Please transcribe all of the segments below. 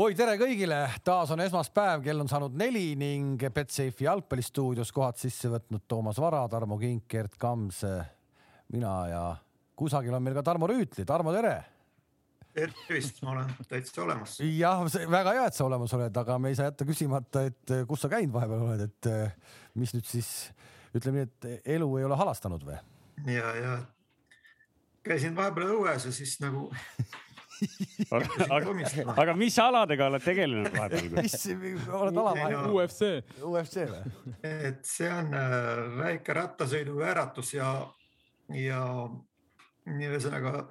oi, tere kõigile, taas on esmaspäev, kell on saanud neli ning Betsafe'i jalgpallistuudios kohad sisse võtnud Toomas Vara, Tarmo Kink, Gert Kams, mina ja kusagil on meil ka Tarmo Rüütli. Tarmo, tere. tervist, ma olen täitsa olemas. jah, väga hea, et sa olemas oled, aga me ei saa jätta küsimata, et kus sa käinud vahepeal oled, et mis nüüd siis ütleme nii, et elu ei ole halastanud või? ja, ja käisin vahepeal õues ja siis nagu aga, aga mis aladega oled tegelenud vahepeal? mis, oled ala vahel? UFC. UFC või? et see on äh, väike rattasõidu vääratus ja, ja nii ühesõnaga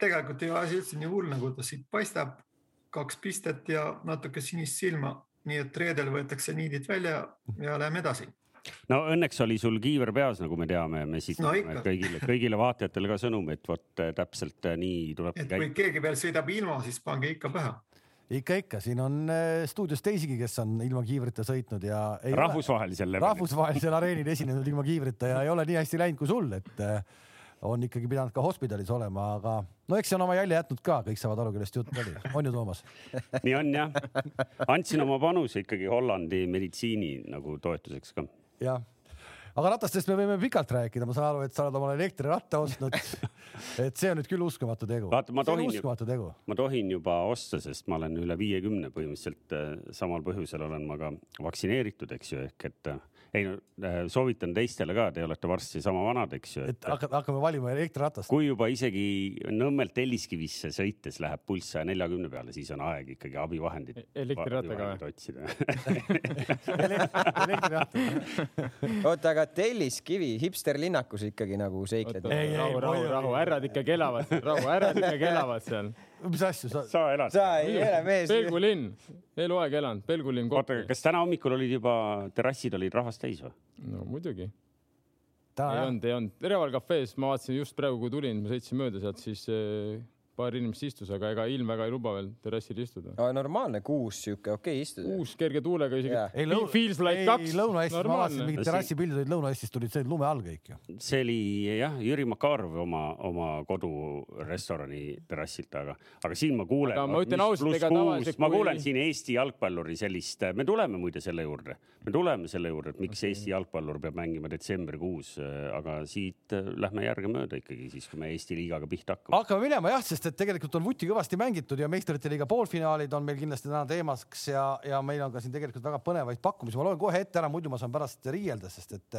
tegelikult ei ole asi üldse nii hull, nagu ta siit paistab. kaks pistet ja natuke sinist silma, nii et reedel võetakse niidid välja ja läheme edasi no õnneks oli sul kiiver peas, nagu me teame, me siit no, kõigile, kõigile vaatajatele ka sõnum, et vot äh, täpselt äh, nii tuleb. et kui keegi veel sõidab ilma, siis pange ikka pähe ikka, ikka, siin on äh, stuudios teisigi, kes on ilma kiivrita sõitnud ja. rahvusvahelisel rahvusvahelisel areenil esinenud ilma kiivrita ja ei ole nii hästi läinud kui sul, et on ikkagi pidanud ka hospitalis olema, aga no eks see on oma jälje jätnud ka, kõik saavad aru, kellest jutt oli, on ju, Toomas? nii on jah, andsin oma panuse ikkagi Hollandi meditsiini nagu toetuseks ka jah, aga ratastest me võime pikalt rääkida, ma saan aru, et sa oled omale elektriratta ostnud. et see on nüüd küll uskumatu tegu. vaata, ma tohin, ma tohin juba osta, sest ma olen üle viiekümne põhimõtteliselt äh, samal põhjusel olen ma ka vaktsineeritud, eks ju, ehk et äh, ei no äh, soovitan teistele ka, te olete varsti sama vanad, eks ju. et hakkame valima elektriratast. kui juba isegi Nõmmelt Telliskivisse sõites läheb pulss saja neljakümne peale, siis on aeg ikkagi abivahendit. E-, elektrirattaga või? otsida oota, aga Telliskivi hipsterlinnakus ikkagi nagu seikled? rahu, rahu, rahu, härrad ikkagi elavad, rahu, härrad ikkagi elavad seal mis asju sa? sa elad? sa ei ela mees. Pelgu linn, eluaeg elanud, Pelgu linn. oota, kas täna hommikul olid juba terrassid olid rahvast täis või? no muidugi. ei olnud, ei olnud. Reval Cafe's ma vaatasin just praegu, kui tulin, ma sõitsin mööda sealt, siis eh, paar inimest istus, aga ega ilm väga ei luba veel terrassil istuda. normaalne kuus sihuke, okei okay, istuda. kuus kerge tuulega isegi yeah.. ei, feels like ei, kaks. Lõuna-Eestis, ma vaatasin mingid terrassipildid olid Lõuna-Eestis tulid see lume all kõik ju. see oli jah, Jüri Makarov oma, oma kodurestorani terrassilt, aga, aga siin ma kuulen. ma ütlen ausalt, ega tavaliselt. ma kuulen siin Eesti jalgpalluri sellist, me tuleme muide selle juurde, me tuleme selle juurde, et miks okay. Eesti jalgpallur peab mängima detsembrikuus, aga siit lähme järgemööda ikkagi siis, kui me Eesti liigaga pihta hakkame. hakkame minema jah, sest et tegelikult on vuti kõvasti mängitud ja meistrite liiga poolfinaalid on meil kindlasti täna teemaks ja, ja meil on ka siin tegelikult väga põnevaid pakkumisi, ma loen kohe ette ära, muidu ma saan pärast riielda, sest et,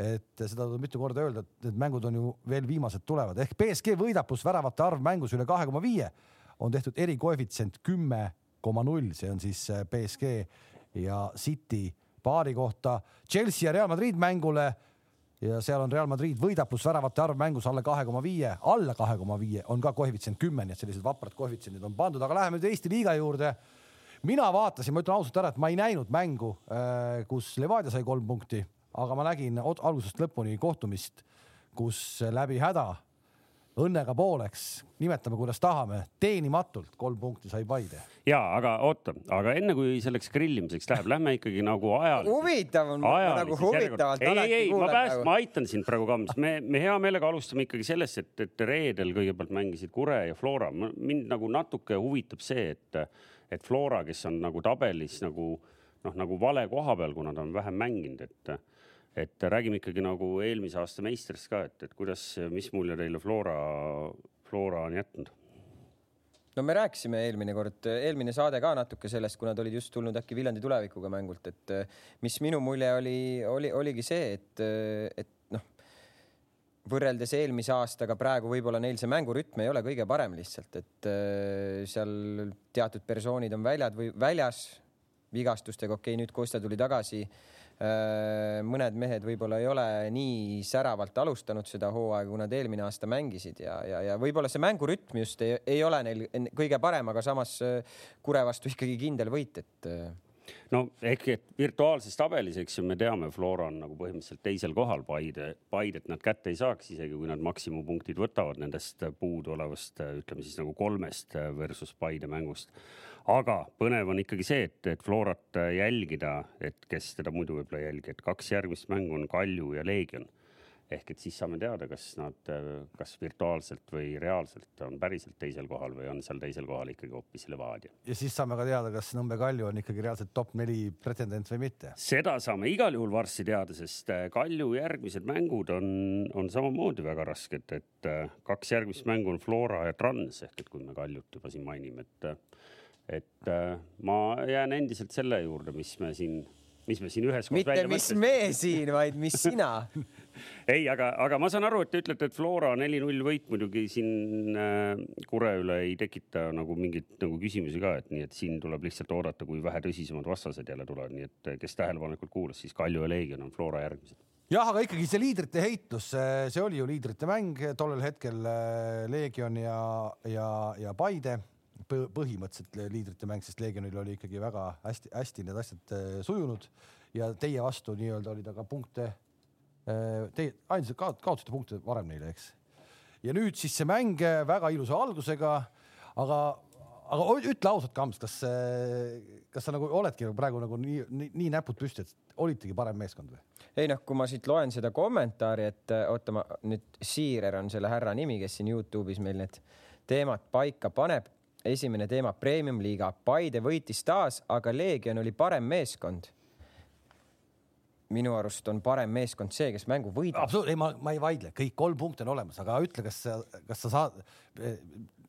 et seda tuleb mitu korda öelda, et need mängud on ju veel viimased tulevad. Ehk BSG võidab pluss väravate arv mängus üle kahe koma viie on tehtud erikoefitsient kümme koma null, see on siis BSG ja City paari kohta. Chelsea ja Real Madrid mängule ja seal on Real Madrid võidab pluss väravate arv mängus alla kahe koma viie, alla kahe koma viie on ka koefitsient kümme, nii et sellised vaprad koefitsiendid on pandud, aga läheme nüüd Eesti liiga juurde. mina vaatasin, ma ütlen ausalt ära, et ma ei näinud mängu, äh, kus Levadia sai kolm punkti, aga ma nägin algusest lõpuni kohtumist, kus läbi häda õnnega pooleks, nimetame, kuidas tahame, teenimatult kolm punkti sai Paide. ja aga oota, aga enne kui selleks grillimiseks läheb, lähme ikkagi nagu ajal. huvitav on nagu huvitavalt. ei, ei, ei, ma pääst-, ma aitan sind praegu, Kams, me, me hea meelega alustame ikkagi sellest, et, et reedel kõigepealt mängisid Kure ja Flora. mind nagu natuke huvitab see, et, et Flora, kes on nagu tabelis nagu noh, nagu vale koha peal, kuna ta on vähem mänginud, et et räägime ikkagi nagu eelmise aasta meistrist ka, et, et kuidas, mis mulje teile Flora, Flora on jätnud? no me rääkisime eelmine kord, eelmine saade ka natuke sellest, kui nad olid just tulnud äkki Viljandi tulevikuga mängult, et mis minu mulje oli, oli, oligi see, et, et noh, võrreldes eelmise aastaga praegu võib-olla neil see mängurütm ei ole kõige parem lihtsalt, et seal teatud persoonid on väljad või väljas vigastustega, okei okay,, nüüd Kostja tuli tagasi mõned mehed võib-olla ei ole nii säravalt alustanud seda hooaega, kui nad eelmine aasta mängisid ja, ja, ja võib-olla see mängurütm just ei, ei ole neil kõige parem, aga samas äh, Kure vastu ikkagi kindel võit, et äh, no ehk virtuaalses tabelis, eks ju, me teame, Flora on nagu põhimõtteliselt teisel kohal, Paide, Paidet nad kätte ei saaks, isegi kui nad maksimumpunktid võtavad nendest puuduolevast, ütleme siis nagu kolmest versus Paide mängust aga põnev on ikkagi see, et, et Florat jälgida, et kes teda muidu võib-olla ei jälgi, et kaks järgmist mängu on Kalju ja Leegion. ehk et siis saame teada, kas nad, kas virtuaalselt või reaalselt on päriselt teisel kohal või on seal teisel kohal ikkagi hoopis Levadia. ja siis saame ka teada, kas Nõmme Kalju on ikkagi reaalselt top neli pretendent või mitte. seda saame igal juhul varsti teada, sest äh, Kalju järgmised mängud on, on samamoodi väga rasked, et äh, kaks järgmist mängu on Flora ja Trans ehk et kui me Kaljut juba siin mainime, et et äh, ma jään endiselt selle juurde, mis me siin mis me siin üheskoos mitte mis me siin, vaid mis sina. Ei, aga, aga ma saan aru, et te ütlete, et Flora neli-null võit muidugi siin äh, Kure üle ei tekita nagu mingeid nagu küsimusi ka, et nii, et siin tuleb lihtsalt oodata, kui vähe tõsisemad vastased jälle tulevad, nii et kes tähelepanelikult kuulas, siis Kalju ja Leegion on Flora järgmised. Jah, aga ikkagi see liidrite heitlus, see oli ju liidrite mäng. Tollel hetkel äh, Leegion ja, ja, ja Paide põhimõtteliselt liidrite mäng, sest Leegionil oli ikkagi väga hästi-hästi need asjad äh, sujunud ja teie vastu nii-öelda oli ta ka punkte. Äh, teie ainsad kaotasite punkte varem neile, eks. ja nüüd siis see mäng äh, väga ilusa algusega, aga, aga ütle ausalt, Kams, kas, kas sa nagu oledki praegu nagu nii, nii, nii näpud püsti, et olitegi parem meeskond või? ei noh, kui ma siit loen seda kommentaari, et oota, ma nüüd Siirer on selle härra nimi, kes siin Youtube'is meil need teemad paika paneb esimene teema, premium-liiga, Paide võitis taas, aga Leegion oli parem meeskond. minu arust on parem meeskond see, kes mängu võidab. absoluutselt, ei, ma, ma ei vaidle, kõik kolm punkti on olemas, aga ütle, kas sa, kas sa saad,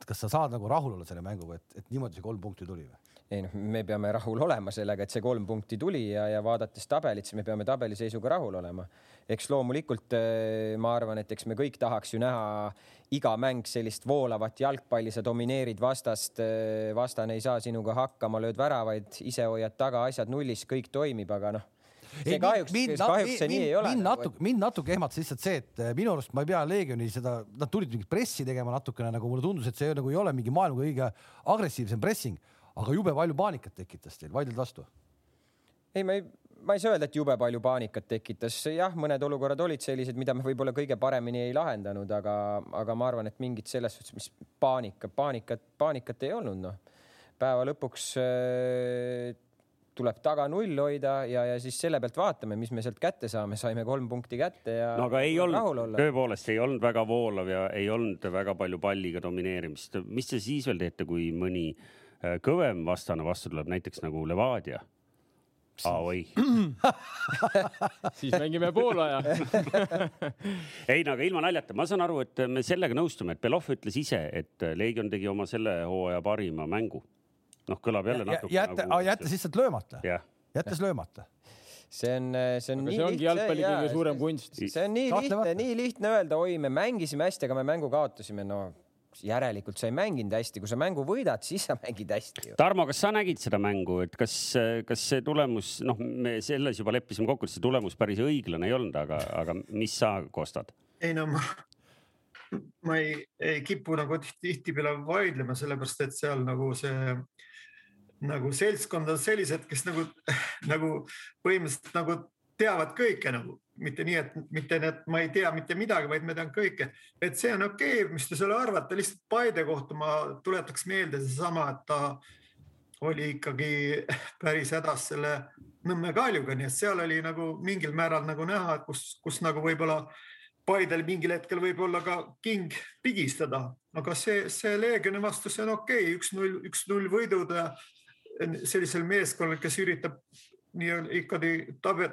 kas sa saad nagu rahul olla selle mänguga, et, et niimoodi see kolm punkti tuli või? Ei noh, me peame rahul olema sellega, et see kolm punkti tuli ja, ja vaadates tabelit, siis me peame tabeliseisuga rahul olema. eks loomulikult eh, ma arvan, et eks me kõik tahaks ju näha iga mäng sellist voolavat jalgpalli, sa domineerid vastast, eh, vastane ei saa sinuga hakkama, lööd väravaid, ise hoiad taga, asjad nullis, kõik toimib, aga noh see ei, kahjuks, mind, kahjuks see mind, nii ei ole. mind natuke, mind natuke ehmatas lihtsalt see, et eh, minu arust ma ei pea Leegioni seda, nad tulid mingit pressi tegema natukene nagu mulle tundus, et see nagu ei ole mingi maailma kõige agressiivsem pressing, aga jube palju paanikat tekitas teil, vaidled vastu? ei, ma ei ma ei saa öelda, et jube palju paanikat tekitas, jah, mõned olukorrad olid sellised, mida me võib-olla kõige paremini ei lahendanud, aga, aga ma arvan, et mingit selles suhtes, mis paanika, paanikat, paanikat ei olnud, noh. päeva lõpuks äh, tuleb taga null hoida ja, ja siis selle pealt vaatame, mis me sealt kätte saame, saime kolm punkti kätte ja. no aga ei olnud, tõepoolest ei olnud väga voolav ja ei olnud väga palju palliga domineerimist. mis te siis veel teete, kui mõni äh, kõvem vastane vastu tuleb, näiteks nagu Levadia. Aa oi siis mängime poolaja. Ei no aga ilma naljata, ma saan aru, et me sellega nõustume, et Belov ütles ise, et Leegion tegi oma selle hooaja parima mängu. noh, kõlab jälle natuke jätte, nagu. jättes lihtsalt löömata. jättes löömata? See on, see on aga nii see ongi jalgpalli kõige suurem kunst. see on nii lihtne, nii lihtne öelda, oi, me mängisime hästi, aga me mängu kaotasime, no järelikult sa ei mänginud hästi, kui sa mängu võidad, siis sa mängid hästi. Tarmo, kas sa nägid seda mängu, et kas, kas see tulemus, noh, me selles juba leppisime kokku, et see tulemus päris õiglane ei olnud, aga, aga mis sa kostad? ei no ma, ma ei, ei kipu nagu tihtipeale vaidlema, sellepärast et seal nagu see nagu seltskond on sellised, kes nagu, nagu põhimõtteliselt nagu teavad kõike nagu. Mitte nii, et mitte need, ma ei tea mitte midagi, vaid ma tean kõike, et see on okei okay,, mis te selle arvate, lihtsalt Paide kohta ma tuletaks meelde seesama, et ta oli ikkagi päris hädas selle Nõmme Kaljuga, nii et seal oli nagu mingil määral nagu näha, kus, kus nagu võib-olla Paidel mingil hetkel võib-olla ka king pigistada, aga see, see Leegioni vastu, see on okei. Okay., üks-null, üks-null võidud sellisel meeskonnal, kes üritab nii-öelda ikkagi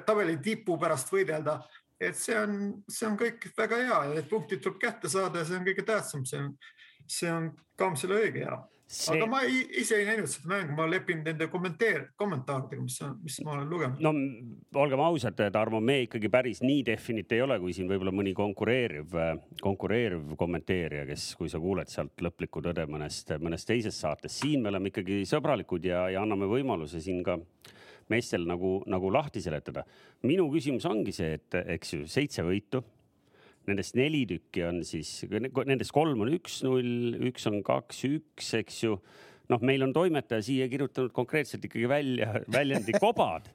tabeli tipu pärast võidelda. et see on, see on kõik väga hea ja need punktid tuleb kätte saada ja see on kõige tähtsam, see on, see on Kamsile õige ja see... aga ma ei, ise ei näinud seda mängu, ma lepin nende kommenteer-, kommentaaridega, mis, mis ma olen lugenud. no olgem ausad, Tarmo, me ikkagi päris nii definit ei ole, kui siin võib-olla mõni konkureeriv, konkureeriv kommenteerija, kes, kui sa kuuled sealt lõplikku tõde mõnest, mõnest teisest saatest, siin me oleme ikkagi sõbralikud ja, ja anname võimaluse siin ka meestel nagu, nagu lahti seletada. minu küsimus ongi see, et eks ju seitse võitu. Nendest neli tükki on siis, nendest kolm on üks-null, üks on kaks-üks, eks ju noh, meil on toimetaja siia kirjutanud konkreetselt ikkagi välja väljendi kobad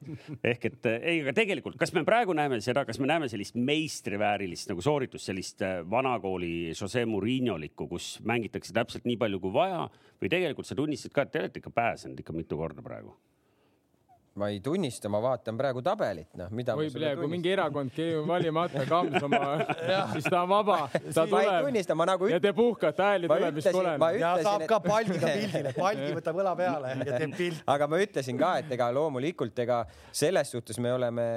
ehk et ei, aga tegelikult, kas me praegu näeme seda, kas me näeme sellist meistriväärilist nagu sooritust, sellist äh, vanakooli Jose Murinolikku, kus mängitakse täpselt nii palju kui vaja või tegelikult sa tunnistasid ka, et te olete ikka pääsenud ikka mitu korda praegu ma ei tunnista, ma vaatan praegu tabelit, noh, mida või praegu mingi erakond keegi valimata kams oma siis ta on vaba, ta ma ei tuleb. tunnista, ma nagu ja te puhkate, hääli ma tuleb, mis ma ja saab ka palgiga pildile, palgi võtab õla peale ja teeb pilti. aga ma ütlesin ka, et ega loomulikult, ega selles suhtes me oleme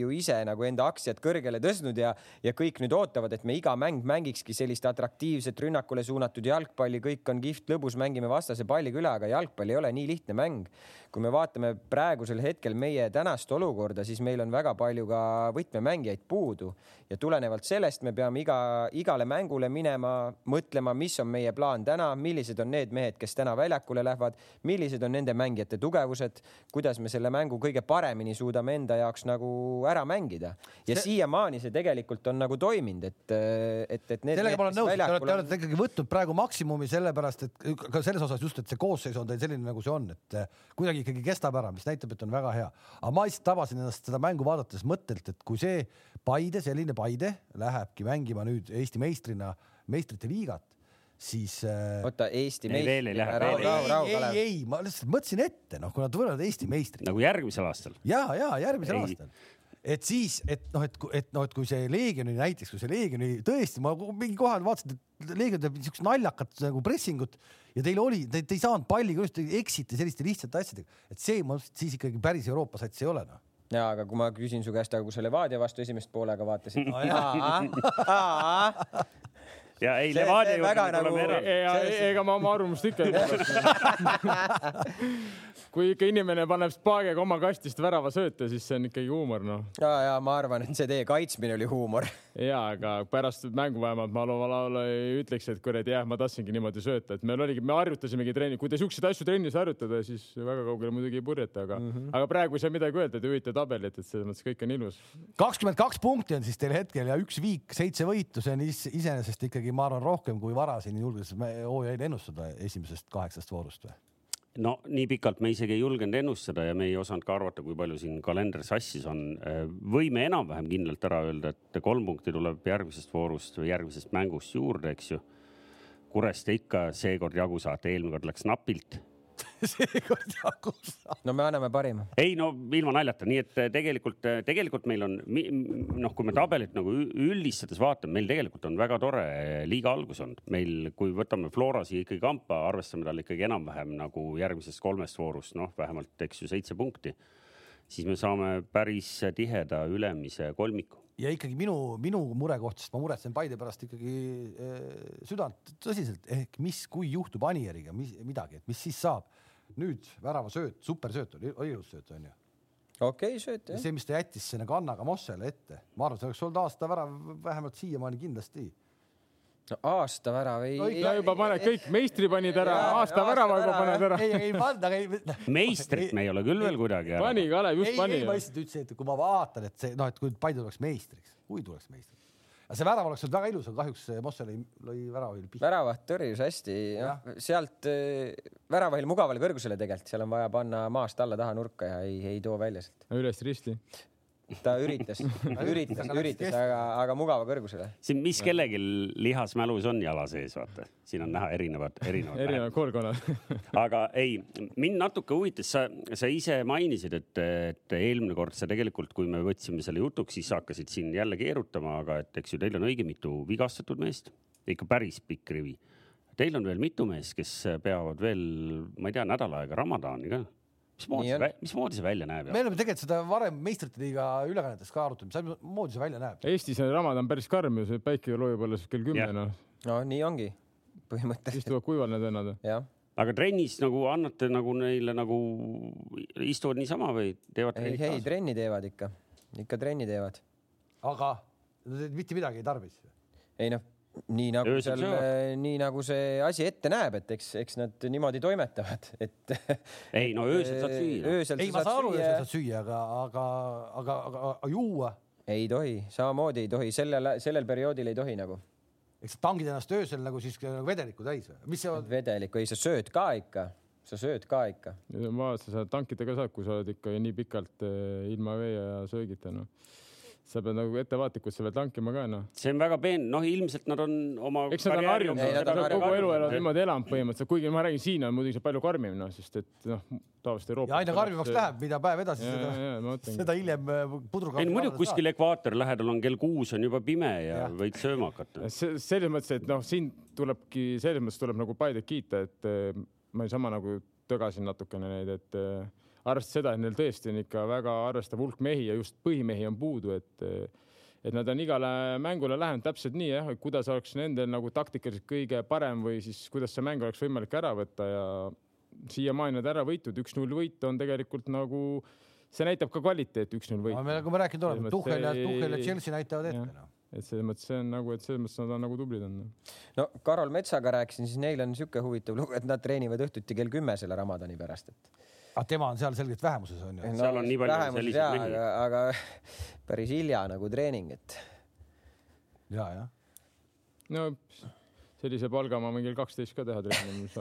ju ise nagu enda aktsiad kõrgele tõstnud ja, ja kõik nüüd ootavad, et me iga mäng mängikski sellist atraktiivset rünnakule suunatud jalgpalli, kõik on kihvt, lõbus, mängime vastase palliga üle, aga jalgpall ei ole nii lihtne mäng. Kui me vaatame praegusel hetkel meie tänast olukorda, siis meil on väga palju ka võtmemängijaid puudu ja tulenevalt sellest me peame iga, igale mängule minema, mõtlema, mis on meie plaan täna, millised on need mehed, kes täna väljakule lähevad, millised on nende mängijate tugevused, kuidas me selle mängu kõige paremini suudame enda jaoks nagu ära mängida. ja see... siiamaani see tegelikult on nagu toiminud, et, et, et need. sellega ma olen nõus, te olete, te olete ikkagi võtnud praegu maksimumi sellepärast, et ka selles osas just, et see koosseis on teil selline, nagu see on, et kuidagi ikkagi kestab ära, mis näitab, et on väga hea. aga ma lihtsalt tabasin ennast seda mängu vaadates mõttelt, et kui see Paide, selline Paide lähebki mängima nüüd Eesti meistrina meistrite liigat, siis äh.... oota, Eesti Ei, veel ei ei, ei, ei, ma lihtsalt mõtlesin ette, noh, kui nad võivad Eesti meistrid nagu järgmisel aastal. ja, ja järgmisel Ei. aastal et siis, et noh, et, et noh, et kui see Leegioni näiteks, kui see Leegioni tõesti, ma mingi kohal vaatasin, et Leegion teeb niisugust naljakat nagu pressingut ja teil oli, te, te ei saanud palliga just, te eksite selliste lihtsate asjadega, et see ma siis ikkagi päris Euroopa sats ei ole noh. Ja aga kui ma küsin su käest, aga kui sa Levadia vastu esimest poolega vaatasid ja ei, Levadia juurde väga me tuleme nagu- eraldi. ega ma oma arvamust ikka ei muuda. Kui ikka inimene paneb spaagega oma kastist värava sööta, siis see on ikkagi huumor, noh. ja, ja ma arvan, et see teie kaitsmine oli huumor. ja, aga pärast mängu vähemalt ma laulu ei ütleks, et kuradi jah, ma tahtsingi niimoodi sööta, et meil oligi, me harjutasimegi trenni, kui te siukseid asju trennis harjutada, siis väga kaugele muidugi ei purjeta, aga mm, -hmm. aga praegu ei saa midagi öelda, te juhite tabelit, et selles mõttes kõik on ilus. kakskümmend kaks punkti on siis teil hetkel ja üks viik, seitse võitu, see on is, iseenesest ikkagi, ma arvan, rohkem kui vara siin julges me hooajaid ennustada esimesest kaheksast voorust või? No nii pikalt me isegi ei julgenud ennustada ja me ei osanud ka arvata, kui palju siin kalender sassis on. võime enam-vähem kindlalt ära öelda, et kolm punkti tuleb järgmisest voorust või järgmisest mängust juurde, eks ju. Kurest ikka seekord jagu saate, eelmine kord läks napilt. seekord jagus. no me anname parima. ei no ilma naljata, nii et tegelikult, tegelikult meil on noh, kui me tabelit nagu üldistades vaatame, meil tegelikult on väga tore liiga algus olnud. meil, kui võtame Flora siia ikkagi kampa, arvestame tal ikkagi enam-vähem nagu järgmisest kolmest voorust, noh, vähemalt eks ju seitse punkti, siis me saame päris tiheda ülemise kolmiku. Ja ikkagi minu, minu murekoht, sest ma muretsen Paide pärast ikkagi äh, südant tõsiselt, ehk mis, kui juhtub Anieriga mis, midagi, et mis siis saab. nüüd väravasööt, supersööt oli, oli ilus sööt onju. okei okay,, sööt ja jah. see, mis ta jättis sinna kannaga Mossele ette, ma arvan, see oleks olnud aasta värav vähemalt siiamaani kindlasti. No aasta värav ei ja juba paned kõik, meistri panid ära, aasta värava juba paned ära. ei, ei pannud, aga ei. meistrit me ei ole küll veel kuidagi ära. pani Kalev, just ei, pani ei, ma lihtsalt ütlesin, et kui ma vaatan, et see noh, et kui Paide tuleks meistriks, kui tuleks meistriks. aga see värav oleks olnud väga ilus, aga kahjuks Mosse lõi, lõi väravahil pihta. väravat tõrjus hästi, noh sealt äh, väravahil mugavale kõrgusele tegelikult, seal on vaja panna maast alla taha nurka ja ei, ei too välja sealt. üles risti. Ta üritas, üritas, üritas, aga, aga mugava kõrgusele. siin, mis kellelgi lihasmälus on jala sees, vaata, siin on näha erinevad, erinevad. erinevad koolkonnad aga ei, mind natuke huvitas, sa, sa ise mainisid, et, et eelmine kord sa tegelikult, kui me võtsime selle jutuks, siis sa hakkasid siin jälle keerutama, aga et eks ju teil on õige mitu vigastatud meest, ikka päris pikk rivi. Teil on veel mitu meest, kes peavad veel, ma ei tea, nädal aega Ramadani ka. Mismoodi see, mismoodi see välja näeb? me oleme tegelikult seda varem meistrite liiga ülekannetes ka arutanud, mismoodi see välja näeb. Eestis on Ramadan päris karm ju, see päike loojub alles kell kümme Jah. noh, no nii ongi põhimõtteliselt, istuvad kuival need vennad. jah. aga trennis nagu annate nagu neile nagu istuvad niisama või teevad ei, trenni ei kaasa? trenni teevad ikka, ikka trenni teevad. aga mitte midagi ei tarvis. ei noh, nii nagu Öösel seal nii nagu see asi ette näeb, et eks, eks nad niimoodi toimetavad, et. ei no öösel saad süüa. öösel ei, ma saan saad aru, sa saad süüa, aga, aga, aga, aga, aga juua, ei tohi, samamoodi ei tohi, sellel, sellel perioodil ei tohi nagu eks sa tangid ennast öösel nagu siis nagu vedelikku täis või? mis see on? vedelikku, ei sa sööd ka ikka, sa sööd ka ikka. ma sa tankida ka saad, kui sa oled ikka nii pikalt eh, ilma vee ja söögita noh. Sa pead nagu ettevaatlikult sa pead tankima ka noh. see on väga peen, noh, ilmselt nad on oma. eks nad on harjunud, nad on kogu elu elavad niimoodi elanud põhimõtteliselt, kuigi ma räägin, siin on muidugi see palju karmim noh, sest et noh, tavaliselt Euroopas. ja aina karmimaks läheb, mida päev edasi, ja, seda, ja seda hiljem äh, pudruga. ei no muidugi kuskil ekvaatori lähedal on kell kuus on juba pime ja Jah. võid sööma hakata. see selles mõttes, et noh, siin tulebki selles mõttes tuleb nagu Paidet kiita, et eh, ma niisama nagu tögasin natukene neid, et eh, arvestades seda, et neil tõesti on ikka väga arvestav hulk mehi ja just põhimehi on puudu, et et nad on igale mängule lähenenud täpselt nii jah, et kuidas oleks nendel nagu taktikaliselt kõige parem või siis kuidas see mäng oleks võimalik ära võtta ja siiamaani nad ära võitud, üks-null võit on tegelikult nagu, see näitab ka kvaliteeti, üks-null võit. me nagu me rääkinud oleme, Selles Tuhhel ja Tuhhel ja Chelsea näitavad ette noh. et selles mõttes see on nagu, et selles mõttes nad on nagu tublid on. no Karol Metsaga rääkisin, siis neil on niisugune huvitav lugu, et nad treenivad õhtuti kell kümme selle Ramadani pärast, et. Aga tema on seal selgelt vähemuses on ju. Seal on nii palju selliseid mehi. aga, aga päris hilja nagu treening, et ja, jah. no sellise palga ma võin kell kaksteist ka teha trenni.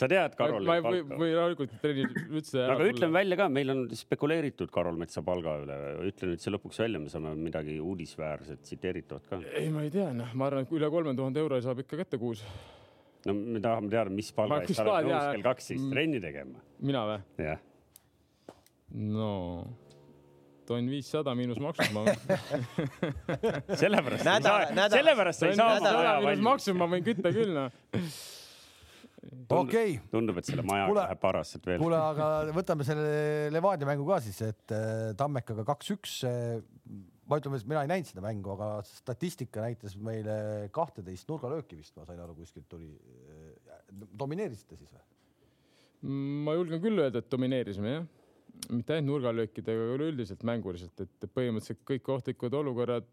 sa tead, Karol. ma ei või, või rahulikult trenni üldse. aga ütlen välja ka, meil on spekuleeritud Karol Metsa palga üle, ütle nüüd see lõpuks välja, me saame midagi uudisväärset tsiteeritavat ka. ei, ma ei tea, noh, ma arvan, et üle kolme tuhande euro saab ikka kätte kuus. No me tahame teada, mis palga eest sa oled nõus kell kaks siis Mm. trenni tegema. mina või? jah, no tonn viissada miinus maksud ma. sellepärast ei saa, sellepärast sa ei saa nädala- miinus maksud ma võin kütta küll, noh. okei, tundub, et selle majaga läheb parasselt veel. kuule, aga võtame selle Levadia mängu ka siis, et äh, Tammekaga kaks-üks. Ma ütlen, et mina ei näinud seda mängu, aga statistika näitas meile kahteteist nurgalööki vist, ma sain aru, kuskilt tuli. domineerisite siis või? ma julgen küll öelda, et domineerisime jah, mitte ainult nurgalöökidega, aga üleüldiselt mänguliselt, et põhimõtteliselt kõik ohtlikud olukorrad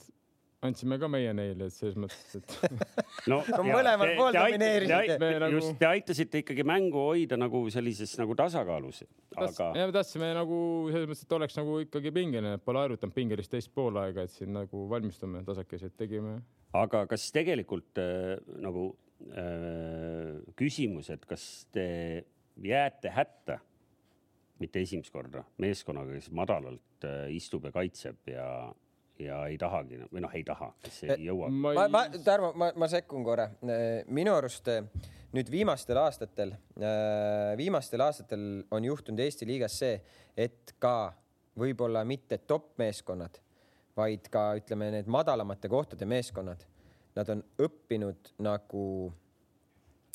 andsime ka meie neile, et selles mõttes, et no, No mõlemal pool domineerisite. Nagu- just, te aitasite ikkagi mängu hoida nagu sellises nagu tasakaalus, aga ja me tahtsime nagu selles mõttes, et oleks nagu ikkagi pingeline, et pole harjutanud pingelist teist poolaega, et siin nagu valmistume tasakesi, et tegime. aga kas tegelikult äh, nagu äh, küsimus, et kas te jääte hätta, mitte esimest korda, meeskonnaga, kes madalalt äh, istub ja kaitseb ja, ja ei tahagi või noh, ei taha, kes ei jõua. ma ma, ma Tarmo, ma, ma sekkun korra. minu arust eh, nüüd viimastel aastatel, viimastel aastatel on juhtunud Eesti liigas see, et ka võib-olla mitte top meeskonnad, vaid ka ütleme, need madalamate kohtade meeskonnad, nad on õppinud nagu,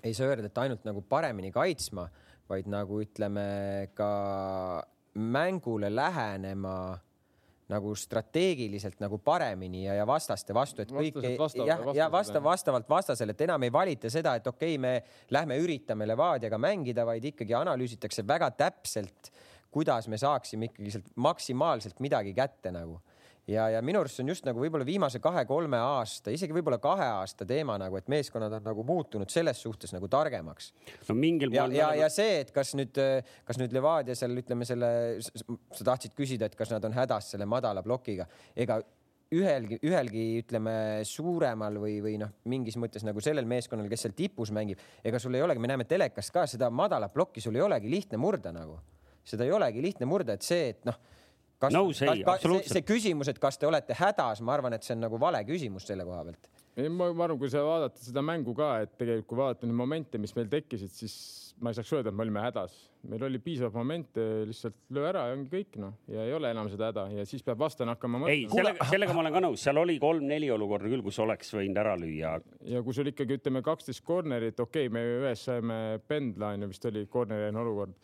ei saa öelda, et ainult nagu paremini kaitsma, vaid nagu ütleme ka mängule lähenema nagu strateegiliselt nagu paremini ja, ja vastaste vastu, et kõik vastav- jah, ja vastav, vastavalt vastasele, et enam ei valita seda, et okei okay,, me lähme üritame Levadiaga mängida, vaid ikkagi analüüsitakse väga täpselt, kuidas me saaksime ikkagi sealt maksimaalselt midagi kätte nagu ja, ja minu arust see on just nagu võib-olla viimase kahe-kolme aasta, isegi võib-olla kahe aasta teema nagu, et meeskonnad on nagu muutunud selles suhtes nagu targemaks. No mingil ja, moel ja, ja see, et kas nüüd, kas nüüd Levadia seal ütleme selle, sa tahtsid küsida, et kas nad on hädas selle madala plokiga, ega ühelgi, ühelgi ütleme suuremal või, või noh, mingis mõttes nagu sellel meeskonnal, kes seal tipus mängib, ega sul ei olegi, me näeme telekast ka seda madalat plokki, sul ei olegi lihtne murda nagu, seda ei olegi lihtne murda, et see, et noh, kas, Nõus, ei, kas, see, see küsimus, et kas te olete hädas, ma arvan, et see on nagu vale küsimus selle koha pealt. ei ma, ma arvan, kui sa vaadata seda mängu ka, et tegelikult kui vaadata neid momente, mis meil tekkisid, siis ma ei saaks öelda, et me olime hädas. meil oli piisavalt momente, lihtsalt löö ära ja ongi kõik noh, ja ei ole enam seda häda ja siis peab vastane hakkama ei, mõtlema. sellega, sellega ma olen ka nõus, seal oli kolm-neli olukorda küll, kus oleks võinud ära lüüa. ja kui sul ikkagi ütleme kaksteist corner'it, okei okay,, me ühes saime pendla on ju vist oli corner'ine olukord.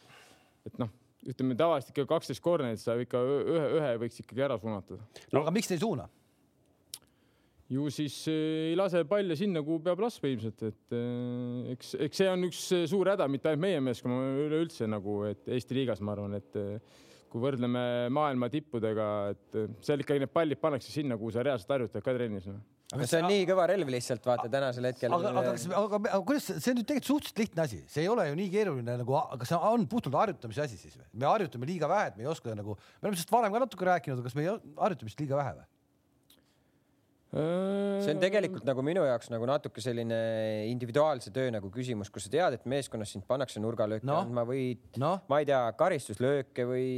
et noh, ütleme tavaliselt ikka kaksteist corner'it saab ikka ühe, ühe võiks ikkagi ära suunatada. No- aga miks te ei suuna? ju siis eh, ei lase palle sinna, kuhu peab laskma ilmselt, et eh, eks, eks see on üks eh, suur häda, mitte ainult meie meeskonna, üleüldse nagu, et Eesti liigas ma arvan, et kui võrdleme maailma tippudega, et seal ikkagi need pallid pannakse sinna, kuhu sa reaalselt harjutad ka trennis noh. no.. see on nii kõva relv lihtsalt vaata tänasel hetkel. aga, aga aga, aga kuidas, see on nüüd tegelikult suhteliselt lihtne asi, see ei ole ju nii keeruline nagu, aga see on puhtalt harjutamise asi siis või? me harjutame liiga vähe, et me ei oska nagu, me oleme sellest varem ka natuke rääkinud, aga kas me ei harjuta vist liiga vähe või? See on tegelikult nagu minu jaoks nagu natuke selline individuaalse töö nagu küsimus, kus sa tead, et meeskonnas sind pannakse nurgalööke no. andma või no. ma ei tea, karistuslööke või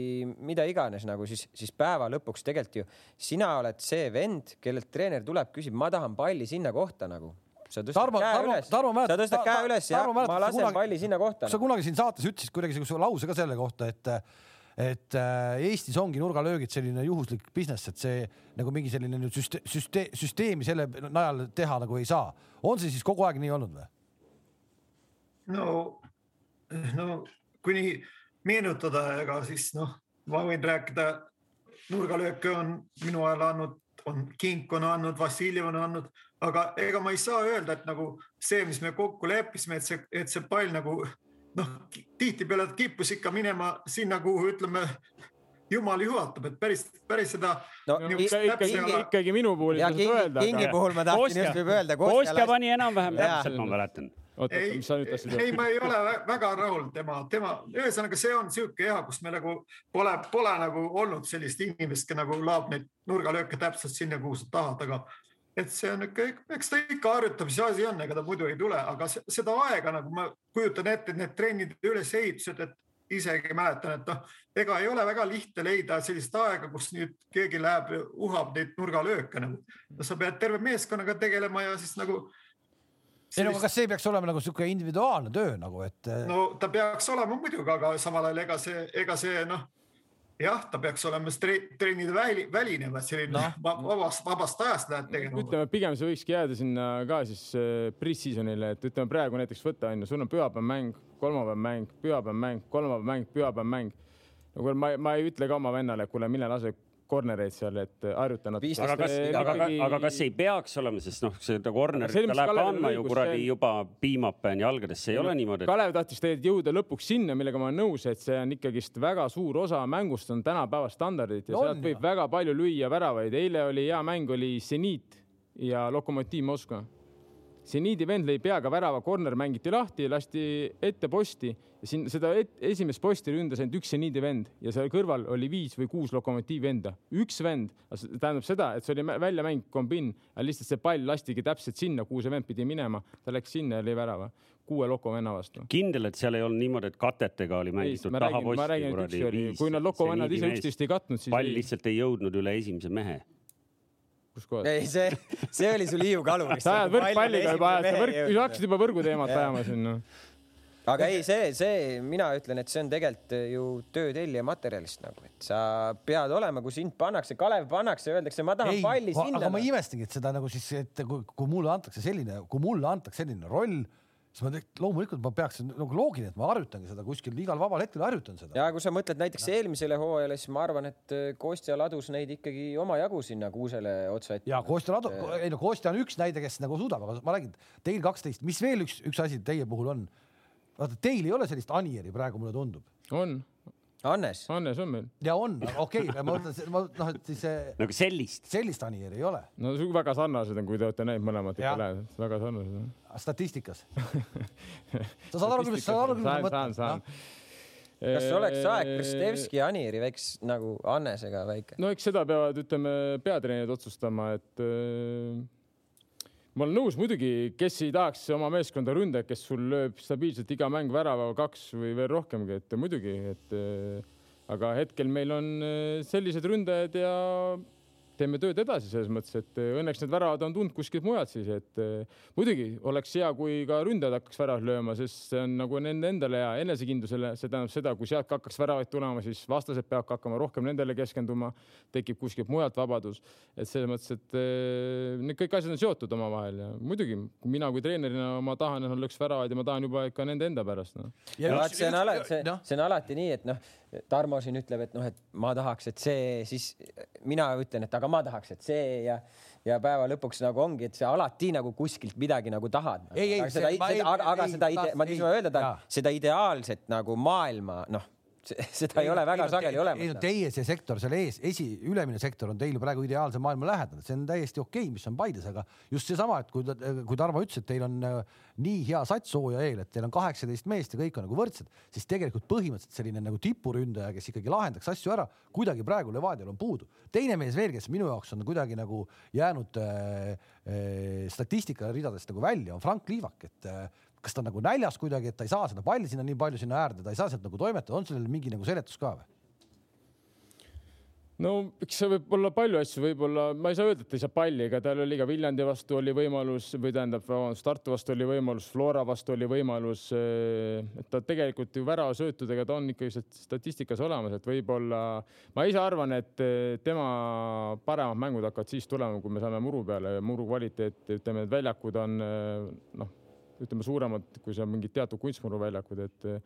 mida iganes nagu siis, siis päeva lõpuks tegelikult ju sina oled see vend, kellelt treener tuleb, küsib, ma tahan palli sinna kohta nagu sa tõstad Tarmo, käe Tarmo, üles, sa tõstad käe üles ja ma lasen kunagi, palli sinna kohta. sa kunagi siin saates ütlesid kuidagi siukse lause ka selle kohta, et et äh, Eestis ongi nurgalöögid selline juhuslik business, et see nagu mingi selline nüüd süste, süste, süsteemi selle najal teha nagu ei saa. on see siis kogu aeg nii olnud või? no, no kui nii meenutada, ega siis noh, ma võin rääkida, nurgalööke on minu ajal andnud, on Kink on andnud, Vassiljev on andnud, aga ega ma ei saa öelda, et nagu see, mis me kokku leppisime, et see, et see pall nagu noh, tihtipeale kippus ikka minema sinna, kuhu ütleme jumal juhatab, et päris, päris seda. no ikka, ikkagi, ikkagi minu puhul ei saa öelda. Kingi puhul ma tahtsin just võib öelda. Kostja pani enam-vähem täpselt, ma mäletan. öelda? ei, ma ei ole väga rahul tema, tema, ühesõnaga, see on sihuke jah, kus me nagu pole, pole nagu olnud sellist inimest, kes nagu laob neid nurgalööke täpselt sinna, kuhu sa tahad, aga et see on ikka, eks ta ikka harjutamise asi on, ega ta muidu ei tule, aga seda aega nagu ma kujutan ette, et need trennide ülesehitused, et isegi mäletan, et noh, ega ei ole väga lihtne leida sellist aega, kus nüüd keegi läheb, uhab neid nurgalööke nagu. no sa pead terve meeskonnaga tegelema ja siis nagu. ei no aga kas see peaks olema nagu sihuke individuaalne töö nagu, et. no ta peaks olema muidugi, aga samal ajal ega see, ega see noh jah, ta peaks olema trennide väli, väline, selline no. vabast, vabast ajast lähed tegema. ütleme, pigem see võikski jääda sinna ka siis äh, pre-season'ile, et ütleme praegu näiteks võtta on ju, sul on pühapäev mäng, kolmapäev mäng, pühapäev mäng, kolmapäev mäng, pühapäev mäng. no ma, ma ei ütle ka oma vennale, kuule, mine lase corner'eid seal, et harjuta nad. aga kas, aga, aga, aga kas ei peaks olema, sest noh, seda corner'it ta läheb kandma ju kuradi see... juba piimapeen jalgadesse, ei ole niimoodi et.... Kalev tahtis tegelikult jõuda lõpuks sinna, millega ma olen nõus, et see on ikkagist väga suur osa mängust on tänapäeva standardid ja no, sealt võib väga palju lüüa väravaid. eile oli hea mäng, oli Zenit ja Lokomotiv Moskva seniidi vend lõi peaga värava, corner mängiti lahti, lasti ette posti ja siin seda et, esimest posti ründas ainult üks seniidi vend ja seal kõrval oli viis või kuus lokomotiivi venda. üks vend, tähendab seda, et see oli väljamäng kombin, lihtsalt see pall lastigi täpselt sinna, kuhu see vend pidi minema, ta läks sinna ja lõi värava kuue loko venna vastu. kindel, et seal ei olnud niimoodi, et katetega oli mängitud taha posti. kui nad loko vennad ise üksteist ei katnud, siis. pall lihtsalt ei jõudnud üle esimese mehe kus kohas? ei, see, see oli sul Hiiu Kalurist. sa ajad võrkpalliga juba, ajad, sa võrk, sa hakkasid juba võrguteemat ajama siin no aga ei, see, see, mina ütlen, et see on tegelikult ju töö tellija materjalist nagu, et sa pead olema, kui sind pannakse, Kalev pannakse, öeldakse, ma tahan ei, palli sinna. aga ma imestangi, et seda nagu siis, et kui, kui mulle antakse selline, kui mulle antakse selline roll siis ma loomulikult ma peaks nagu loogiline, et ma harjutangi seda kuskil igal vabal hetkel harjutan seda. ja kui sa mõtled näiteks ja. eelmisele hooajale, siis ma arvan, et äh, Kostja ladus neid ikkagi omajagu sinna kuusele otsa ette. ja Kostja ladu, ei no Kostja on üks näide, kes nagu suudab, aga ma räägin, teil kaksteist, mis veel üks, üks asi teie puhul on? vaata, teil ei ole sellist Anieri praegu, mulle tundub. on Hannes. Hannes on meil. ja on, okei okay,, ma mõtlen, ma noh, et siis. nagu sellist. sellist Anieri ei ole. no väga sarnased on, kui te olete näinud mõlemad ikka lähedalt, väga sarnased. statistikas sa saad aru, mis, saad aru, mis ma mõtlen? saan, saan kas oleks aeg Kristevski ja Anieri väiks nagu Hannesega väike? no eks seda peavad, ütleme, peatreenerid otsustama, et äh, ma olen nõus muidugi, kes ei tahaks oma meeskonda ründajat, kes sul lööb stabiilselt iga mäng värava kaks või veel rohkemgi, et muidugi, et äh, aga hetkel meil on äh, sellised ründajad ja teeme tööd edasi selles mõttes, et eh, õnneks need väravad on tulnud kuskilt mujalt siis, et eh, muidugi oleks hea, kui ka ründajad hakkaks väravat lööma, sest see on nagu nende endale hea enesekindlusele, see tähendab seda, kui sealt hakkaks väravaid tulema, siis vastased peavad hakkama rohkem nendele keskenduma, tekib kuskilt mujalt vabadus. et selles mõttes, et eh, need kõik asjad on seotud omavahel ja muidugi mina kui treenerina ma tahan, et nad lööks väravaid ja ma tahan juba ikka nende enda pärast no.. ja vaat see on alati, see, no. see on alati nii, et noh Tarmo siin ütleb, et noh, et ma tahaks, et see, siis mina ütlen, et aga ma tahaks, et see ja ja päeva lõpuks nagu ongi, et sa alati nagu kuskilt midagi nagu tahad. Ei, ei, aga seda, seda, aga, aga seda ide-, ma, mis ma öelda tahan, seda ideaalset nagu maailma, noh seda ei ole väga sageli ei no olemas. teie see sektor seal ees, esi, ülemine sektor on teil praegu ideaalse maailma lähedal, see on täiesti okei okay,, mis on Paides, aga just seesama, et kui, kui Tarmo ütles, et teil on äh, nii hea sats hooaja eel, et teil on kaheksateist meest ja kõik on nagu võrdsed, siis tegelikult põhimõtteliselt selline nagu tipuründaja, kes ikkagi lahendaks asju ära, kuidagi praegu Levadial on puudu. teine mees veel, kes minu jaoks on kuidagi nagu jäänud äh, äh, statistika ridadest nagu välja, on Frank Liivak, et äh, kas ta on nagu näljas kuidagi, et ta ei saa seda palli sinna nii palju sinna äärde, ta ei saa sealt nagu toimetada, on sellel mingi nagu seletus ka või? no eks see võib olla palju asju, võib-olla ma ei saa öelda, et ei saa palli, ega tal oli ka Viljandi vastu oli võimalus või tähendab, vabandust, Tartu vastu oli võimalus, Flora vastu oli võimalus. et ta tegelikult ju väravasöötudega ta on ikkagi statistikas olemas, et võib-olla ma ise arvan, et eh, tema paremad mängud hakkavad siis tulema, kui me saame muru peale, muru kvaliteet, ütleme, et väljakud on eh, noh, ütleme suuremad, kui seal mingid teatud kunstmuruväljakud, et eh,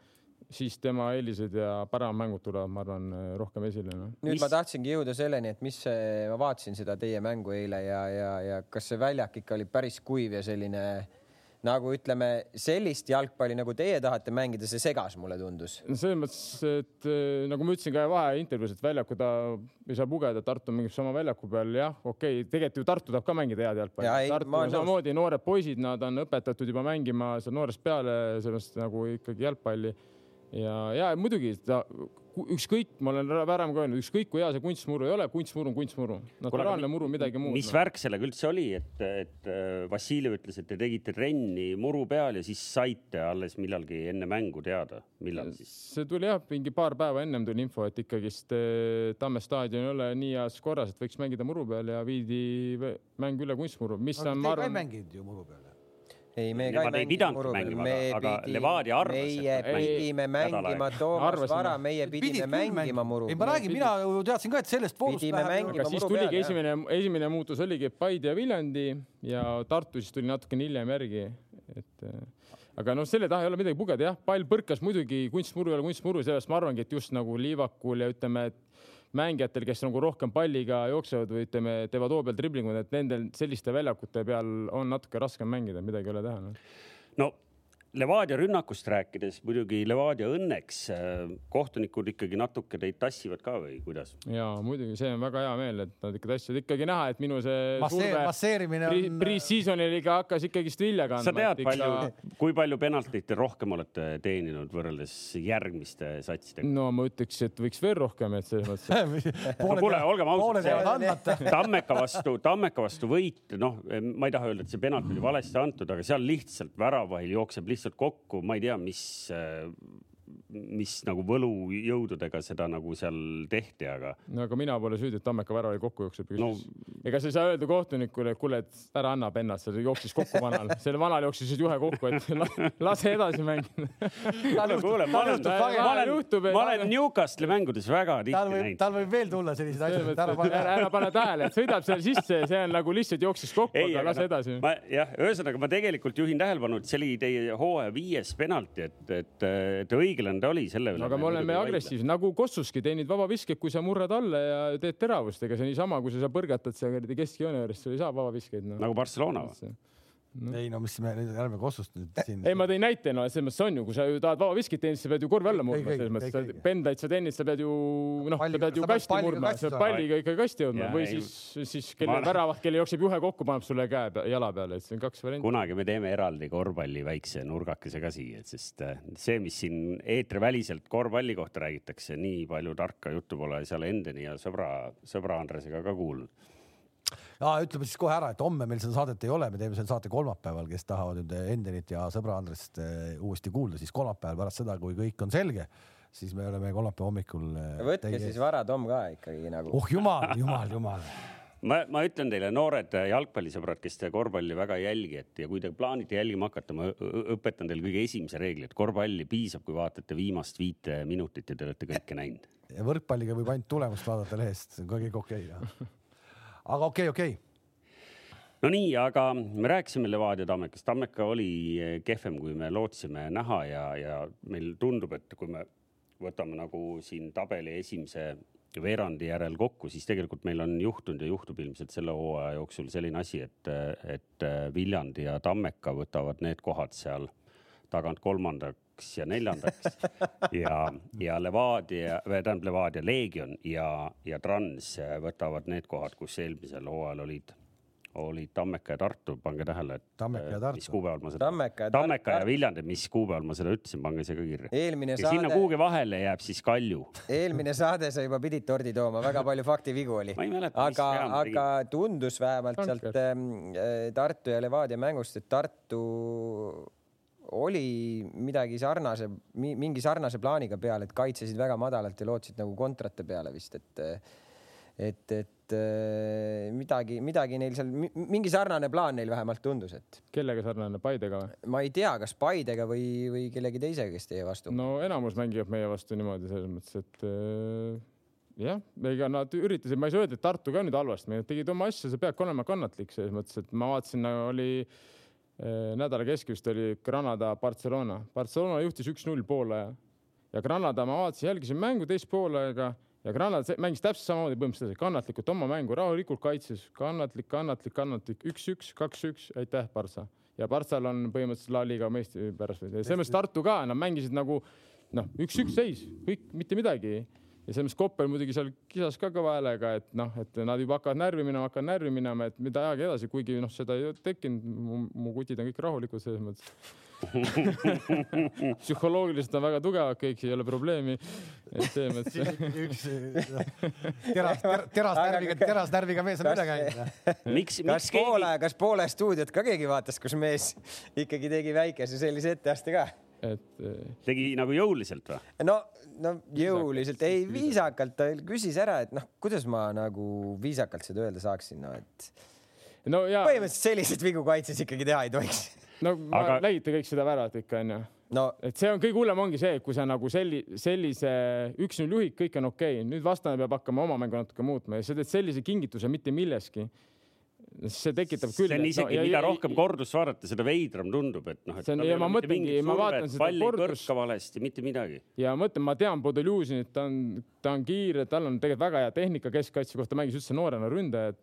siis tema eelised ja paremad mängud tulevad, ma arvan, rohkem esile no.. nüüd Mis- ma tahtsingi jõuda selleni, et mis see, ma vaatasin seda teie mängu eile ja, ja, ja kas see väljak ikka oli päris kuiv ja selline nagu ütleme, sellist jalgpalli, nagu teie tahate mängida, see segas, mulle tundus. no selles mõttes, et eh, nagu ma ütlesin ka vaheintervjuus, et väljaku ta ei saa pugeda, Tartu mängib sama väljaku peal, jah, okei okay,, tegelikult ju Tartu tahab ka mängida head jalgpalli ei,. Tartu on olen nõus. samamoodi noored poisid, nad on õpetatud juba mängima seal noorest peale sellest nagu ikkagi jalgpalli ja, ja muidugi ta ükskõik, ma olen varem ka öelnud, ükskõik kui hea see kunstmuru ei ole, kunstmuru on kunstmuru. naturaalne muru midagi muud. noh. mis värk sellega üldse oli, et, et äh, Vassiljev ütles, et te tegite trenni muru peal ja siis saite alles millalgi enne mängu teada, millal siis? see tuli jah, mingi paar päeva ennem tuli info, et ikkagist eh, Tamme staadion ei ole nii heas korras, et võiks mängida muru peal ja viidi mäng üle kunstmuru, mis on, ma Te ka ei arvan, mänginud ju muru peal. ei, me Nemad ei pidanudki mängima, aga- aga Levadia arvas, et meie mängivad. pidime mängima Toomas. Vara, meie pidime mängima muru ei, ma räägin, mina ju teadsin ka, et sellest voorust läheb aga siis tuligi esimene, esimene muutus oligi Paide ja Viljandi ja Tartu siis tuli natukene hiljem järgi, et eh, aga noh, selle taha ei ole midagi pugeda, jah, pall põrkas muidugi kunstmuru ei ole kunstmuru, sellepärast ma arvangi, et just nagu Liivakul ja ütleme, et mängijatel, kes nagu rohkem palliga jooksevad või ütleme, teevad hoo peal driblinguid, et nendel selliste väljakute peal on natuke raskem mängida, midagi ei ole teha no.. no Levadia rünnakust rääkides muidugi Levadia õnneks äh, kohtunikud ikkagi natuke teid tassivad ka või kuidas? ja muidugi see on väga hea meel, et nad ikka tahtsid ikkagi näha, et minu see Massee- surve masseerimine pre- on- pre-seasonil ikka hakkas ikkagist vilja kandma. sa tead, palju, kui palju penaltid te rohkem olete teeninud võrreldes järgmiste satsidega? no ma ütleks, et võiks veel rohkem, et selles mõttes. no kuule, olgem ausad. Tammeka vastu, Tammeka vastu võit, noh, ma ei taha öelda, et see penalt oli valesti antud, aga seal lihtsalt väravahil jookseb lihtsalt kokku, ma ei tea, mis, mis nagu võlujõududega seda nagu seal tehti, aga no aga mina pole süüdi, et Tammeka väravaid kokku jookseb No- ega sa ei saa öelda kohtunikule, et kuule, et ära anna pennast, see jooksis kokku vanal, sellel vanal jooksis juhe kokku, et la- lase edasi mängida. no kuule, ma olen, ma olen ma olen Newcastle'i mängudes väga tal tihti võib, näinud. tal võib veel tulla selliseid asju, et ära pane ära, ära pane tähele, et sõidab seal sisse, see on nagu lihtsalt jooksis kokku, aga lase edasi ma jah, ühesõnaga ma tegelikult juhin tähelepanu, et see oli teie hooaja viies penalti, et, et, et õiglane ta oli selle üle. aga me oleme agressiivsed, nagu Kossuski teenid vabaviskeid, kui sa murrad alla ja teed teravust, ega see niisama, kui sa seal põrgatad seal kuradi keskjoone juures, sul ei saa vabaviskeid no.. nagu Barcelona või? Ei no mis me nüüd ärme Kossust nüüd siin. ei, ma tõin näite, no selles mõttes on ju, kui sa ju tahad vabaviskit teenida, sa pead ju korvi alla murdma, selles mõttes pendlaid sa teenid, sa pead ju noh, sa pead ju kasti palliga murdma, sa pead palliga ikka kasti jõudma või ei. siis, siis kelle väravat, kelle jookseb juhe kokku, paneb sulle käe pea- jala peale, et see on kaks varianti. kunagi me teeme eraldi korvpalli väikse nurgakese ka siia, et sest äh, see, mis siin eetriväliselt korvpalli kohta räägitakse, nii palju tarka juttu pole seal Endeni ja sõbra, sõbra Andresega ka kuulnud. Ja ütleme siis kohe ära, et homme meil seda saadet ei ole, me teeme selle saate kolmapäeval, kes tahavad nüüd Endenit ja sõbra Andrest eh, uuesti kuulda, siis kolmapäeval pärast seda, kui kõik on selge, siis me oleme kolmapäeva hommikul. võtke siis Vara Tom ka ikkagi nagu. oh jumal, jumal, jumal. ma, ma ütlen teile, noored jalgpallisõbrad, kes te korvpalli väga ei jälgi, et ja kui te plaanite jälgima hakata, ma õpetan teile kõige esimese reegli, et korvpalli piisab, kui vaatate viimast viite minutit ja te olete kõike näinud. ja võrkpalliga võib ainult tulemust vaadata lehest, see on ka kõik okei okay,. Aga okei okay,, okei okay.. no nii, aga me rääkisime Levadia Tammekast, Tammeka oli eh, kehvem, kui me lootsime näha ja, ja meil tundub, et kui me võtame nagu siin tabeli esimese veerandi järel kokku, siis tegelikult meil on juhtunud ja juhtub ilmselt selle hooaja jooksul selline asi, et, et Viljandi ja Tammeka võtavad need kohad seal tagant kolmanda, ja neljandaks ja, ja Levadia, tähendab Levadia Leegion ja, ja Trans võtavad need kohad, kus eelmisel hooajal olid, olid Tammeka ja Tartu, pange tähele, et Tammeka ja eh, Tartu. mis kuupäeval ma seda, Tammeka ja Tammeka ja. Viljandi, mis kuupäeval ma seda ütlesin, pange see ka kirja. ja sinna saade, kuhugi vahele jääb siis Kalju. eelmine saade sa juba pidid tordi tooma, väga palju faktivigu oli aga, aga tundus vähemalt Andke. sealt ähm, äh, Tartu ja Levadia mängust, et Tartu oli midagi sarnase, mingi sarnase plaaniga peal, et kaitsesid väga madalalt ja lootsid nagu kontrate peale vist, et et, et äh, midagi, midagi neil seal, mingi sarnane plaan neil vähemalt tundus, et kellega sarnane, Paidega või? ma ei tea, kas Paidega või, või kellegi teisega, kes teie vastu no.. enamus mängivad meie vastu niimoodi selles mõttes, et äh, jah, ega nad üritasid, ma ei saa öelda, et Tartu ka nüüd halvasti, nad tegid oma asja, sa peadki olema kannatlik selles mõttes, et ma vaatasin, oli äh, nädala keskel vist oli Granada, Barcelona, Barcelona juhtis üks-null poole ja Granada, ma vaatasin, jälgisin mängu teist poolega ja Granada mängis täpselt samamoodi põhimõtteliselt kannatlikult oma mängu, rahulikult kaitses, kannatlik, kannatlik, kannatlik, üks-üks, kaks-üks, aitäh, Barca. ja Barcal on põhimõtteliselt La Liga meistri pärast, selles mõttes Tartu ka, nad mängisid nagu noh, üks-üks seis, kõik, mitte midagi ja selles mõttes Koppel muidugi seal kisas ka kõva häälega, et noh, et nad juba hakkavad närvi minema, hakkavad närvi minema, et mida ajage edasi, kuigi noh, seda ei tekkinud, mu kutid on kõik rahulikud selles mõttes. psühholoogiliselt on väga tugevad kõik, ei ole probleemi. et selles mõttes üks teras, teras närviga, teras närviga mees on üle käinud. miks, kas miks keegi poole, kas poole stuudiot ka keegi vaatas, kus mees ikkagi tegi väikese sellise etteaste ka? et eh, tegi nagu jõuliselt või? no, no jõuliselt, ei viisakalt, ta küsis ära, et noh, kuidas ma nagu viisakalt seda öelda saaksin, no et no ja, põhimõtteliselt selliseid vigu kaitses ikkagi teha ei tohiks. no aga... Aga- nägite kõik seda väravat ikka onju. no et see on kõige hullem ongi see, kui sa nagu selli-, sellise üks-null juhid, kõik on okei okay., nüüd vastane peab hakkama oma mängu natuke muutma ja sa teed sellise kingituse mitte milleski. See tekitab küll. see on isegi, mida rohkem kordust vaadata, seda veidram tundub, et noh, et See on- ja ma mõtlengi, ma vaatan seda kordust- valesti, mitte midagi. ja mõtlen, ma tean Podoljuzinit, ta on, ta on kiire, tal on tegelikult väga hea tehnika keskkaitse kohta, mängis üldse noorena ründajat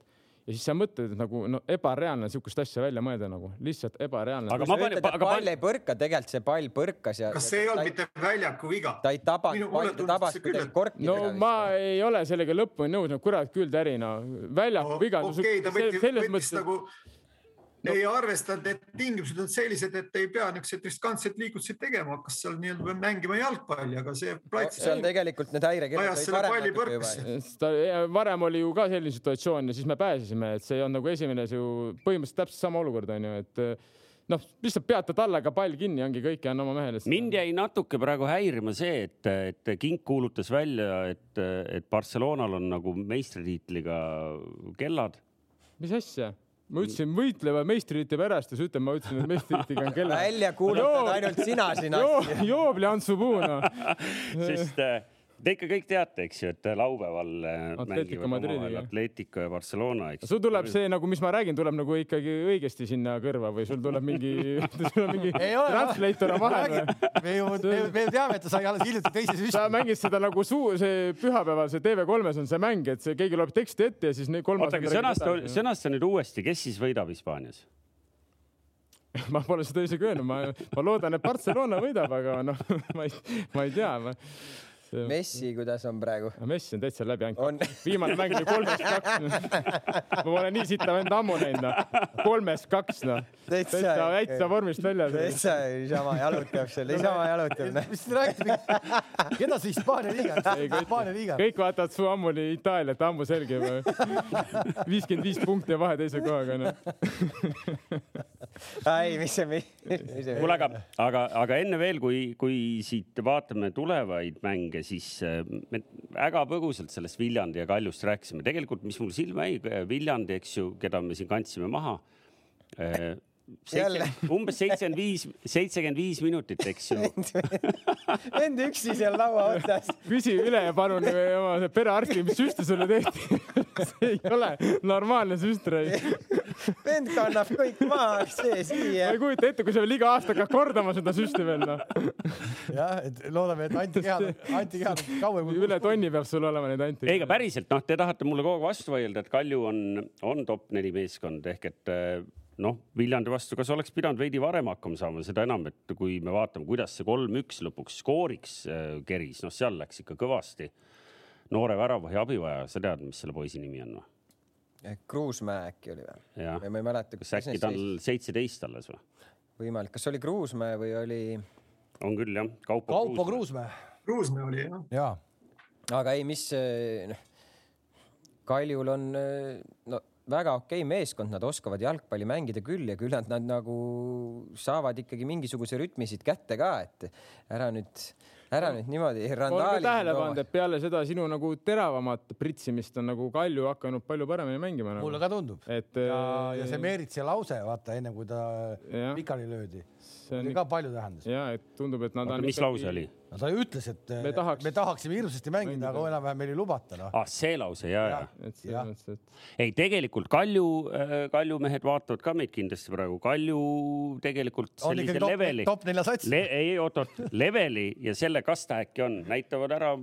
ja siis sa mõtled, et nagu no ebareaalne sihukest asja välja mõelda nagu lihtsalt ebareaalne. Aga ma panin- aga pall ei põrka, tegelikult see pall põrkas ja. kas see ei olnud mitte väljaku viga? ta ei tabanud tundus tabas kuidagi korki. no ma ei ole sellega lõpuni nõus, no kurat küll, Täri, no väljaku viga. okei, ta võttis, võttis nagu no. ei arvestanud, et tingimused on sellised, et ei pea niisuguseid riskantseid liigutusi tegema, hakkas seal nii-öelda mängima jalgpalli, aga see plats seal tegelikult need selle varem oli ju ka selline situatsioon ja siis me pääsesime, et see olnud nagu esimene see ju põhimõtteliselt täpselt sama olukord on ju, et noh, lihtsalt peata tallaga pall kinni, ongi kõik ja anna oma mehele. mind jäi natuke praegu häirima see, et, et King kuulutas välja, et, et Barcelonal on nagu meistritiitliga kellad. mis asja? Ma ütlesin võitleva meistritiitli pärast ja sa ütled, ma ütlesin, et meistritiitliga on kella. välja kuulutad ainult sina siin joobli Antsu Puuna. sest äh, te ikka kõik teate, eks ju, et laupäeval äh, Atletico mängivad Atletico ja Barcelona, eks. sul tuleb see nagu, mis ma räägin, tuleb nagu ikkagi õigesti sinna kõrva või sul tuleb mingi, sul on mingi translator on vahel või? me ju, me ju teame, et ta sai alles hiljuti teise sa süsti. mängid seda nagu suu, see pühapäeval see TV3-s on see mäng, et see keegi loeb teksti ette ja siis kolmas. oota, aga sõnasta, sõnasta nüüd uuesti, kes siis võidab Hispaanias? ma pole seda isegi öelnud, ma, ma loodan, et Barcelona võidab, aga noh, ma ei, ma ei tea. Messi, kuidas on praegu? Messi on täitsa läbi ainult. viimane mäng oli kolmest kaks. ma pole nii sita venda ammu näinud, noh. kolmest kaks, noh. Täitsa- täitsa, vormist väljas. täitsa niisama jalutab seal, niisama jalutab. mis te räägite, keda see Hispaania liiga on, Hispaania liiga. kõik vaatavad su ammu oli Itaaliat, ammu selge juba. viiskümmend viis punkti vahe teise kohaga, noh. ei, mis see, mis see. kuule, aga, aga, aga enne veel, kui, kui siit vaatame tulevaid mänge, siis äh, me väga põgusalt sellest Viljandi ja Kaljust rääkisime. tegelikult, mis mul silma jäi, Viljandi, eks ju, keda me siin kandsime maha. Jälle. umbes seitsekümmend viis, seitsekümmend viis minutit, eks ju. vend üksi seal laua otsas. küsi üle ja palun oma see perearsti, mis süste sulle tehti. see ei ole normaalne süster. Vend kannab kõik maha, see ma siia ei. kujuta ette, kui sa veel iga aasta hakkad kordama seda süsti veel noh. jah, et loodame, et antikehad, antikehad kauem. üle tonni peab sul olema neid anti. ei, aga päriselt, noh, te tahate mulle kogu aeg vastu vaielda, et Kalju on, on top neli meeskond ehk et äh, noh, Viljandi vastu, kas oleks pidanud veidi varem hakkama saama, seda enam, et kui me vaatame, kuidas see kolm-üks lõpuks skooriks äh, keris, noh, seal läks ikka kõvasti. noore väravahi abivaja, sa tead, mis selle poisi nimi on või? Kruusmäe äkki oli või? ma ei mäleta, kas äkki ta on seitseteist alles või? võimalik, kas oli Kruusmäe või oli, on küll jah, Kaupo, Kaupo. Kruusmäe Kruusmäe oli jah. ja aga ei, mis noh, Kaljul on eh, no väga okei meeskond, nad oskavad jalgpalli mängida küll ja küllap nad nagu saavad ikkagi mingisuguse rütmi siit kätte ka, et ära nüüd, ära nüüd niimoodi randaali. tähele pannud, et peale seda sinu nagu teravamat pritsimist on nagu Kalju hakanud palju paremini mängima mulle nagu.. ka tundub. et ja, ja see Meeritsi lause, vaata enne kui ta Jah. pikali löödi, see see on ka palju tähendas. ja et tundub, et nad oota, on. mis lause oli? no ta ütles, et Me tahaks- me tahaksime hirmsasti mängida, mängida. aga enam-vähem meil ei lubata, noh. ah, see lause ja, ja, Jah. et ei, tegelikult Kalju, Kalju mehed vaatavad ka meid kindlasti praegu. Kalju tegelikult sellise leveli top, nelja sats Le,. ei oot-oot, leveli ja selle, kas ta äkki on, näitavad ära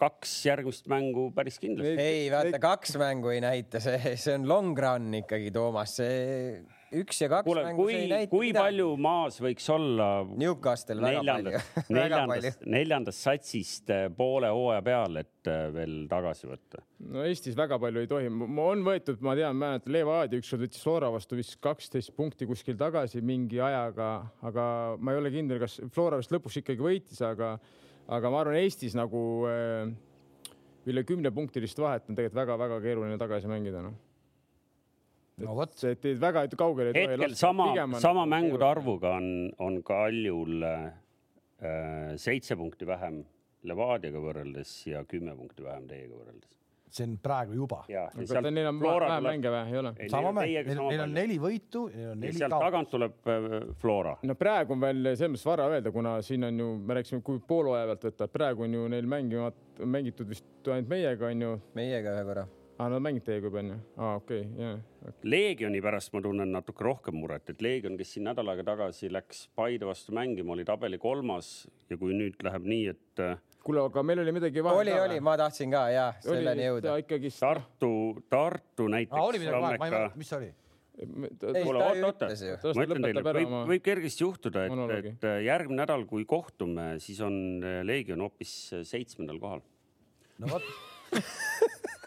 kaks järgmist mängu päris kindlasti. ei vaata, kaks mängu ei näita, see, see on long run ikkagi, Toomas, see üks ja kaks kuule, mängu, kui see ei, näita kui midagi. palju maas võiks olla Newcastle väga palju neljandast, palju neljandast, neljandast satsist eh, poole hooaja peal, et eh, veel tagasi võtta? no Eestis väga palju ei tohi, on võetud, ma tean, mäletan, Leevo Aadi ükskord võttis Flora vastu vist kaksteist punkti kuskil tagasi mingi ajaga, aga ma ei ole kindel, kas Flora vist lõpuks ikkagi võitis, aga, aga ma arvan, Eestis nagu äh, üle kümnepunktilist vahet on tegelikult väga-väga keeruline tagasi mängida, noh. No vot, see, et väga kaugele ei tohi hetkel sama, sama mängude. arvuga on, on Kaljul äh, seitse punkti vähem Levadiaga võrreldes ja kümme punkti vähem teiega võrreldes. see on praegu juba. sealt neil on tuleb, mänge või, ei ole? sama mäng, neil neil on neli võitu ja neil on neli sealt kaotust. tagant tuleb äh, Flora. no praegu on veel selles mõttes vara öelda, kuna siin on ju, me rääkisime, kui poolhooaja pealt võtta, praegu on ju neil mängivad, mängitud vist ainult meiega on ju, meiega ühe korra. Aa nad mängid teiega juba on ju, aa okei okay,, jaa. Leegioni pärast ma tunnen natuke rohkem muret, et Leegion, kes siin nädal aega tagasi läks Paide vastu mängima, oli tabeli kolmas ja kui nüüd läheb nii, et äh, kuule, aga meil oli midagi oli, oli, ma tahtsin ka ja selleni jõuda. ikkagi. Tartu, Tartu aa, näiteks oli midagi vaja, ma ei mäleta, mis see oli. Kuule, ta oot, ju oot, ütles ju. ma ütlen teile, võib võib kergesti juhtuda, et, et äh, järgmine nädal, kui kohtume, siis on äh, Leegion hoopis seitsmendal kohal. no vot,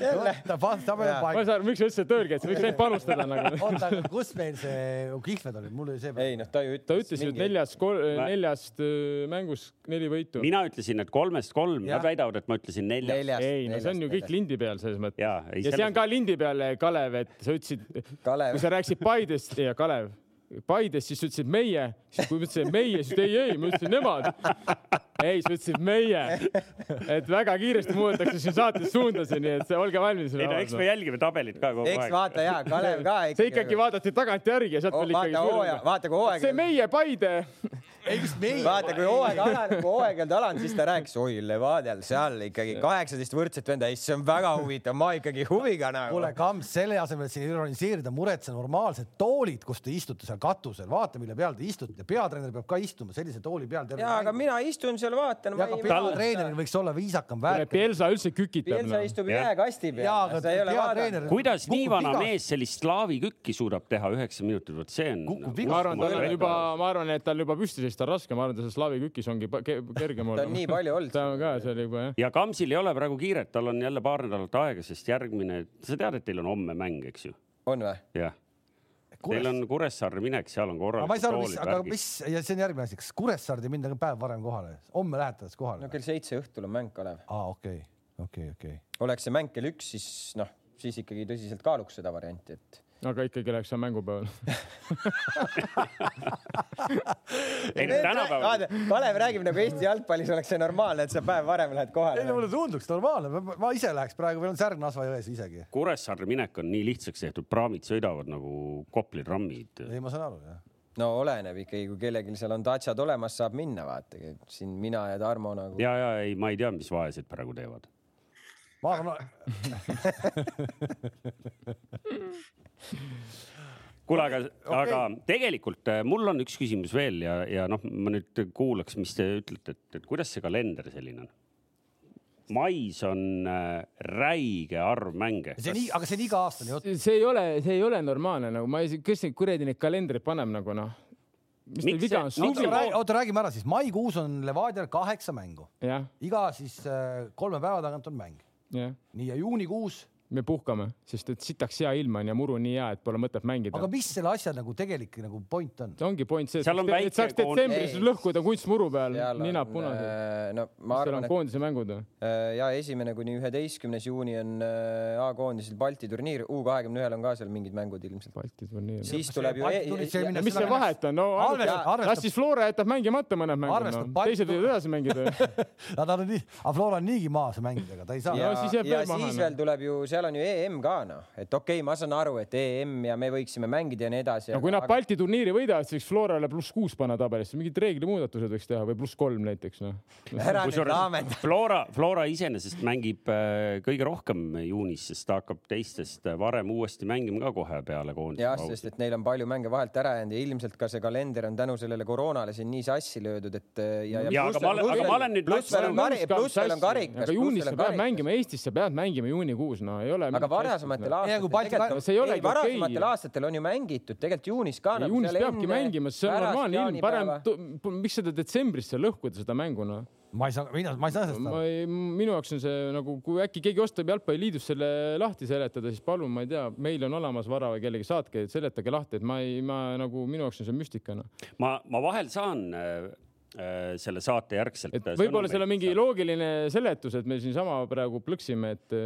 jälle, ta paneb Jaa. ma ei paika. saa aru, miks sa ütlesid, et öelge, et sa võiks ainult panustada nagu. oota, aga kus meil see kihlved olid, mul oli see. ei noh, ta ju ütles. ta ütles ju, et neljast, neljast mängus neli võitu. mina ütlesin, et kolmest kolm, nad väidavad, et ma ütlesin neljas. neljast. ei, no see on ju kõik. lindi peal selles mõttes. ja, see on ka lindi peal, Kalev, et sa ütlesid, Kalev kui sa rääkisid Paidest ja Kalev, Paidest, siis sa ütlesid meie, siis kui ma ütlesin meie, siis ei, ei, ma ütlesin nemad. ei, sa ütlesid meie. et väga kiiresti muudetakse siin saates suundasid, nii et see- olge valmis. ei no eks me jälgime tabelit ka kogu eks aeg. vaata ja Kalev ka see ikkagi vaadati tagantjärgi ja sealt Oh, veel ikkagi vaata hooaja, vaata kui hooaeg see, meie Paide, ei, mis meie. vaata kui hooaeg alanud, kui hooaeg ei olnud alanud, siis ta rääkis, oi Levadial seal ikkagi kaheksateist võrdset venda, see on väga huvitav, ma ikkagi huviga nagu kuule, Kams, selle asemel, et siin ironiseerida, muretse normaalsed toolid, kus te istute seal katusel, vaata, mille peal te istute ja peatreener peab ka istuma sellise tooli peal. ja aga mina istun seal, vaatan. ja aga peatreeneril võiks olla viisakam värk. Pielsa üldse kükitab. Pielsa istub Jah. jääkasti jaa, peal, ei kuidas nii vana mees sellist slaavi kükki suudab teha üheksa minutit, vot see on. Kukub ma arvan, tal on juba, ma arvan, et tal juba püsti seista on raske, ma arvan, ta seal slaavi kükis ongi kergem ta olla on. nii palju olnud. ta on ka seal juba jah. ja Kamsil ei ole praegu kiiret, tal on jälle paar nädalat aega, sest järgmine, sa tead, et teil on homme mäng, eks ju? on või? jah, teil on Kuressaare minek, seal on aga ma ei saa aru, korralikud mis, aga mis ja see on järgmine asi, kas Kuressaarde ka päev varem kohale, homme lähete alles kohale no? kell seitse õhtul on mäng, Kalev. aa, okei, okei, okei. oleks see mäng kell üks, siis noh, siis ikkagi tõsiselt kaaluks seda varianti, et aga ikkagi läheks seal mängupäeval. ei no tänapäeval, Kalev räägib nagu Eesti jalgpallis oleks see normaalne, et sa päev varem lähed ei no kohale. mulle tunduks normaalne, ma ise läheks praegu, meil on särg Nasva jões isegi. Kuressaare minek on nii lihtsaks tehtud, praamid sõidavad nagu Kopli trammid. ei, ma saan aru, jah. no oleneb ikkagi, kui kellelgi seal on tatšad olemas, saab minna, vaata. siin mina ja Tarmo nagu. ja, ja ei, ma ei tea, mis vaesed praegu teevad. ma arvan, kuule, aga okay., aga tegelikult äh, mul on üks küsimus veel ja, ja noh, ma nüüd kuulaks, mis te ütlete, et, et kuidas see kalender selline on? mais on äh, räige arv mänge. see on nii, aga see on iga-aastane jutt. see ei ole, see ei ole normaalne nagu ma ei, kes neid kuradi neid kalendreid paneb nagu noh. mis teil viga on oota, räägime ära siis, maikuus on Levadial kaheksa mängu, iga siis äh, kolme päeva tagant on mäng. nii ja juunikuus, me puhkame, sest et sitaks hea ilm on ja muru nii hea, et pole mõtet mängida aga. mis selle asja nagu tegelik nagu point on? see ongi point see, et on et saaks detsembris Ei. lõhkuda kunstmuru peal, ninad punased. no ma seal arvan, on et koondise mängud või? äh, ja esimene kuni üheteistkümnes juuni on äh, A-koondisel Balti turniir, U kahekümne ühel on ka seal mingid mängud ilmselt. Balti turniir. siis tuleb ju see e- mis see vahet on, no las siis Flora jätab mängimata mõned mängud no., Balti- teised võivad edasi mängida. Nad on nii, aga Flora on niigi maas mängidega, ta ei saa. ja, No siis veel maha, siis noh. veel tuleb ju, seal on ju EM ka noh, et okei okay,, ma saan aru, et EM ja me võiksime mängida ja nii edasi. no kui nad Balti turniiri võidavad, siis võiks Florale pluss kuus panna tabelisse, mingid reeglimuudatused võiks teha või pluss kolm näiteks noh. ära nüüd laamenda. Flora, Flora iseenesest mängib äh, kõige rohkem juunis, sest ta hakkab teistest äh, varem uuesti mängima ka kohe peale koondise jah, sest et neil on palju mänge vahelt ära jäänud ja ilmselt ka see kalender on tänu sellele koroonale siin nii sassi löödud, et äh, ja, Jaa, aga ma olen- aga ma olen nüüd- pluss veel on ma kari-, pluss veel on karikas. aga juunis sa pead mängima, Eestis sa pead mängima juunikuus, no ei ole. aga varasematel aastatel see ei olegi ei varasematel okei. aastatel on ju mängitud tegelikult juunis ka. Ja juunis peabki mängima, see on normaalne ilm, parem, miks seda detsembrisse lõhkuda, seda mängu noh. ma ei saa, mina, ma ei saa sellest ma aru. minu jaoks on see nagu, kui äkki keegi ostab jalgpalliliidus selle lahti seletada, siis palun, ma ei tea, meil on olemas vara või kellegi saatke, seletage lahti, et ma ei, ma nagu minu jaoks on see müstika noh. ma, ma vahel saan äh, äh, selle saate järgselt. et võib-olla seal on mingi loogiline seletus, et me siinsama praegu plõksime, et.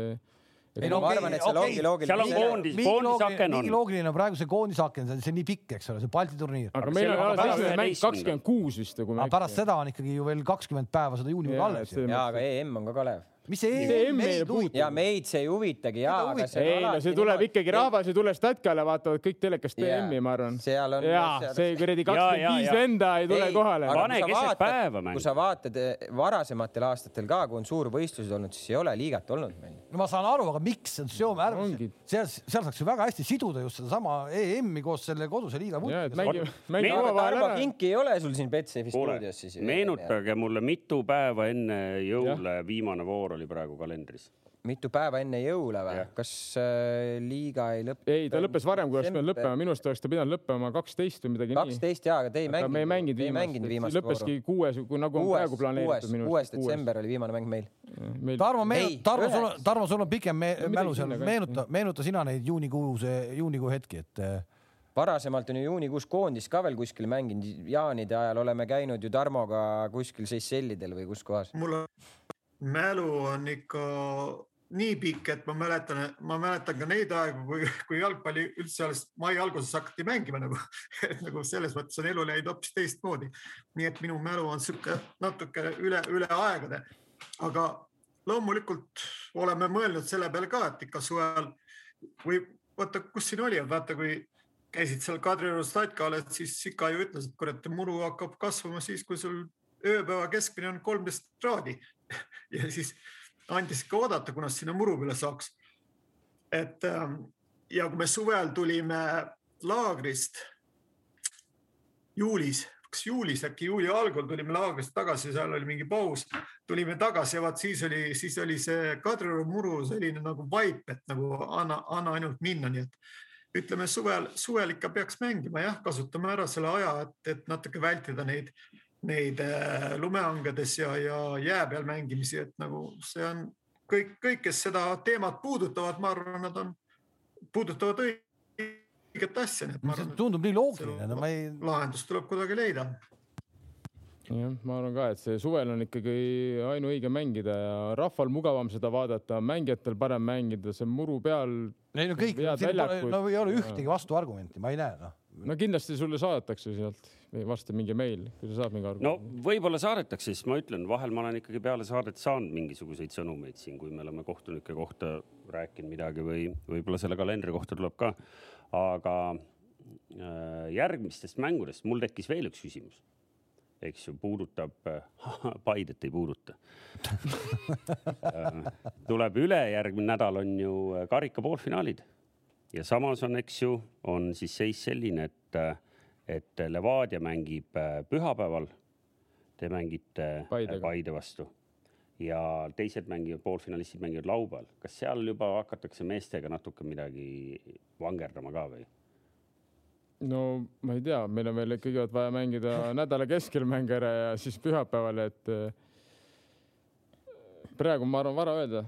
Ei, no ma arvan, et seal okei. ongi loogiline. Seal on koondis, koondisaken on mingi. loogiline on praegu see koondisaken, see on, see on nii pikk, eks ole, see Balti turniir. aga meil on alles esimene mäng 11. kakskümmend kuus vist aga pärast seda on ikkagi ju veel kakskümmend päeva seda juunikuud alles. ja, aga EM on ka Kalev. Mis see See EM meid huvitab? ja meid see ei huvitagi ja, aga see ei no see tuleb ikkagi, rahvas ei tule statkale, vaatavad kõik telekast. EM-i, ma arvan. seal on. jaa, see kuradi kakskümmend viis venda ei tule kohale. Pane keset päeva mängu. kui sa vaatad eh, varasematel aastatel ka, kui on suurvõistlused olnud, siis ei ole liigat olnud meil. no ma saan aru, aga miks, seome ära Ongi., seal, seal saaks ju väga hästi siduda just sedasama EM-i koos selle koduse liiga ja, Tarmo. Kinki ei ole sul siin Betsafe stuudios siis? meenutage mulle, mitu päeva enne jõule viimane voor oli praegu kalendris. mitu päeva enne jõule või kas äh, liiga ei lõppe? ei, ta lõppes varem, kui oleks pidanud lõppema, minu arust oleks ta pidanud lõppema kaksteist või midagi nii. kaksteist jaa, aga te ei aga me ei mänginud mänginud viimast, viimast lõppeski kuues, nagu on praegu planeeritud minu kuues detsember oli viimane mäng meil. meil. Tarmo, Ei, Tarmo, sul on Tarmo, sul on pikem me mälu seal, meenuta, meenuta sina neid juunikuuse, juunikuu hetki, et eh, varasemalt on ju juunikuus koondis ka veel kuskil mänginud, jaanide ajal oleme käinud ju Tarmoga kuskil Seychellidel või kus kohas. mul on, mälu on ikka nii pikk, et ma mäletan, ma mäletan ka neid aegu, kui, kui jalgpalli üldse alles mai alguses hakati mängima nagu, et nagu selles mõttes on elu läinud hoopis teistmoodi. nii et minu mälu on sihuke natuke üle, üle aegade, aga loomulikult oleme mõelnud selle peale ka, et ikka suvel või vaata, kus siin oli, vaata kui käisid seal Kadrioru statkal, et siis Sika ju ütles, et kurat, muru hakkab kasvama siis, kui sul ööpäeva keskmine on kolmteist kraadi ja siis andis ikka oodata, kuna sinna muru peale saaks. et ähm, ja kui me suvel tulime laagrist juulis, kas juulis äkki juuli algul tulime laagrist tagasi, seal oli mingi paus, tulime tagasi ja vaat siis oli, siis oli see Kadrioru muru selline nagu vaip, et nagu anna, anna ainult minna, nii et ütleme suvel, suvel ikka peaks mängima jah, kasutame ära selle aja, et, et natuke vältida neid, neid äh, lumehangedes ja, ja jää peal mängimisi, et nagu see on kõik, kõik, kes seda teemat puudutavad, ma arvan, nad on, puudutavad õiget asja, nii et ma see arvan, tundub nii loogiline, no ma ei, lahendus tuleb kuidagi leida jah, ma arvan ka, et see suvel on ikkagi ainuõige mängida ja rahval mugavam seda vaadata, mängijatel parem mängida, see muru peal. neil on kõik, no ei ole ühtegi vastuargumenti, ma ei näe noh. no kindlasti sulle saadetakse sealt varsti mingi meil, kui sa saad mingi arvu. no võib-olla saadetakse, siis ma ütlen, vahel ma olen ikkagi peale saadet saanud mingisuguseid sõnumeid siin, kui me oleme kohtunike kohta rääkinud midagi või võib-olla selle kalendri kohta tuleb ka. aga äh, järgmistest mängudest mul tekkis veel üks küsimus eks ju, puudutab, Paidet ei puuduta. tuleb ülejärgmine nädal on ju karika poolfinaalid ja samas on, eks ju, on siis seis selline, et, et Levadia mängib äh, pühapäeval. Te mängite Paidega. Paide vastu ja teised mängivad, poolfinalistid mängivad laupäeval. kas seal juba hakatakse meestega natuke midagi vangerdama ka või? no ma ei tea, meil on veel kõigepealt vaja mängida nädala keskel mäng ära ja siis pühapäeval, et eh, praegu ma arvan, vara öelda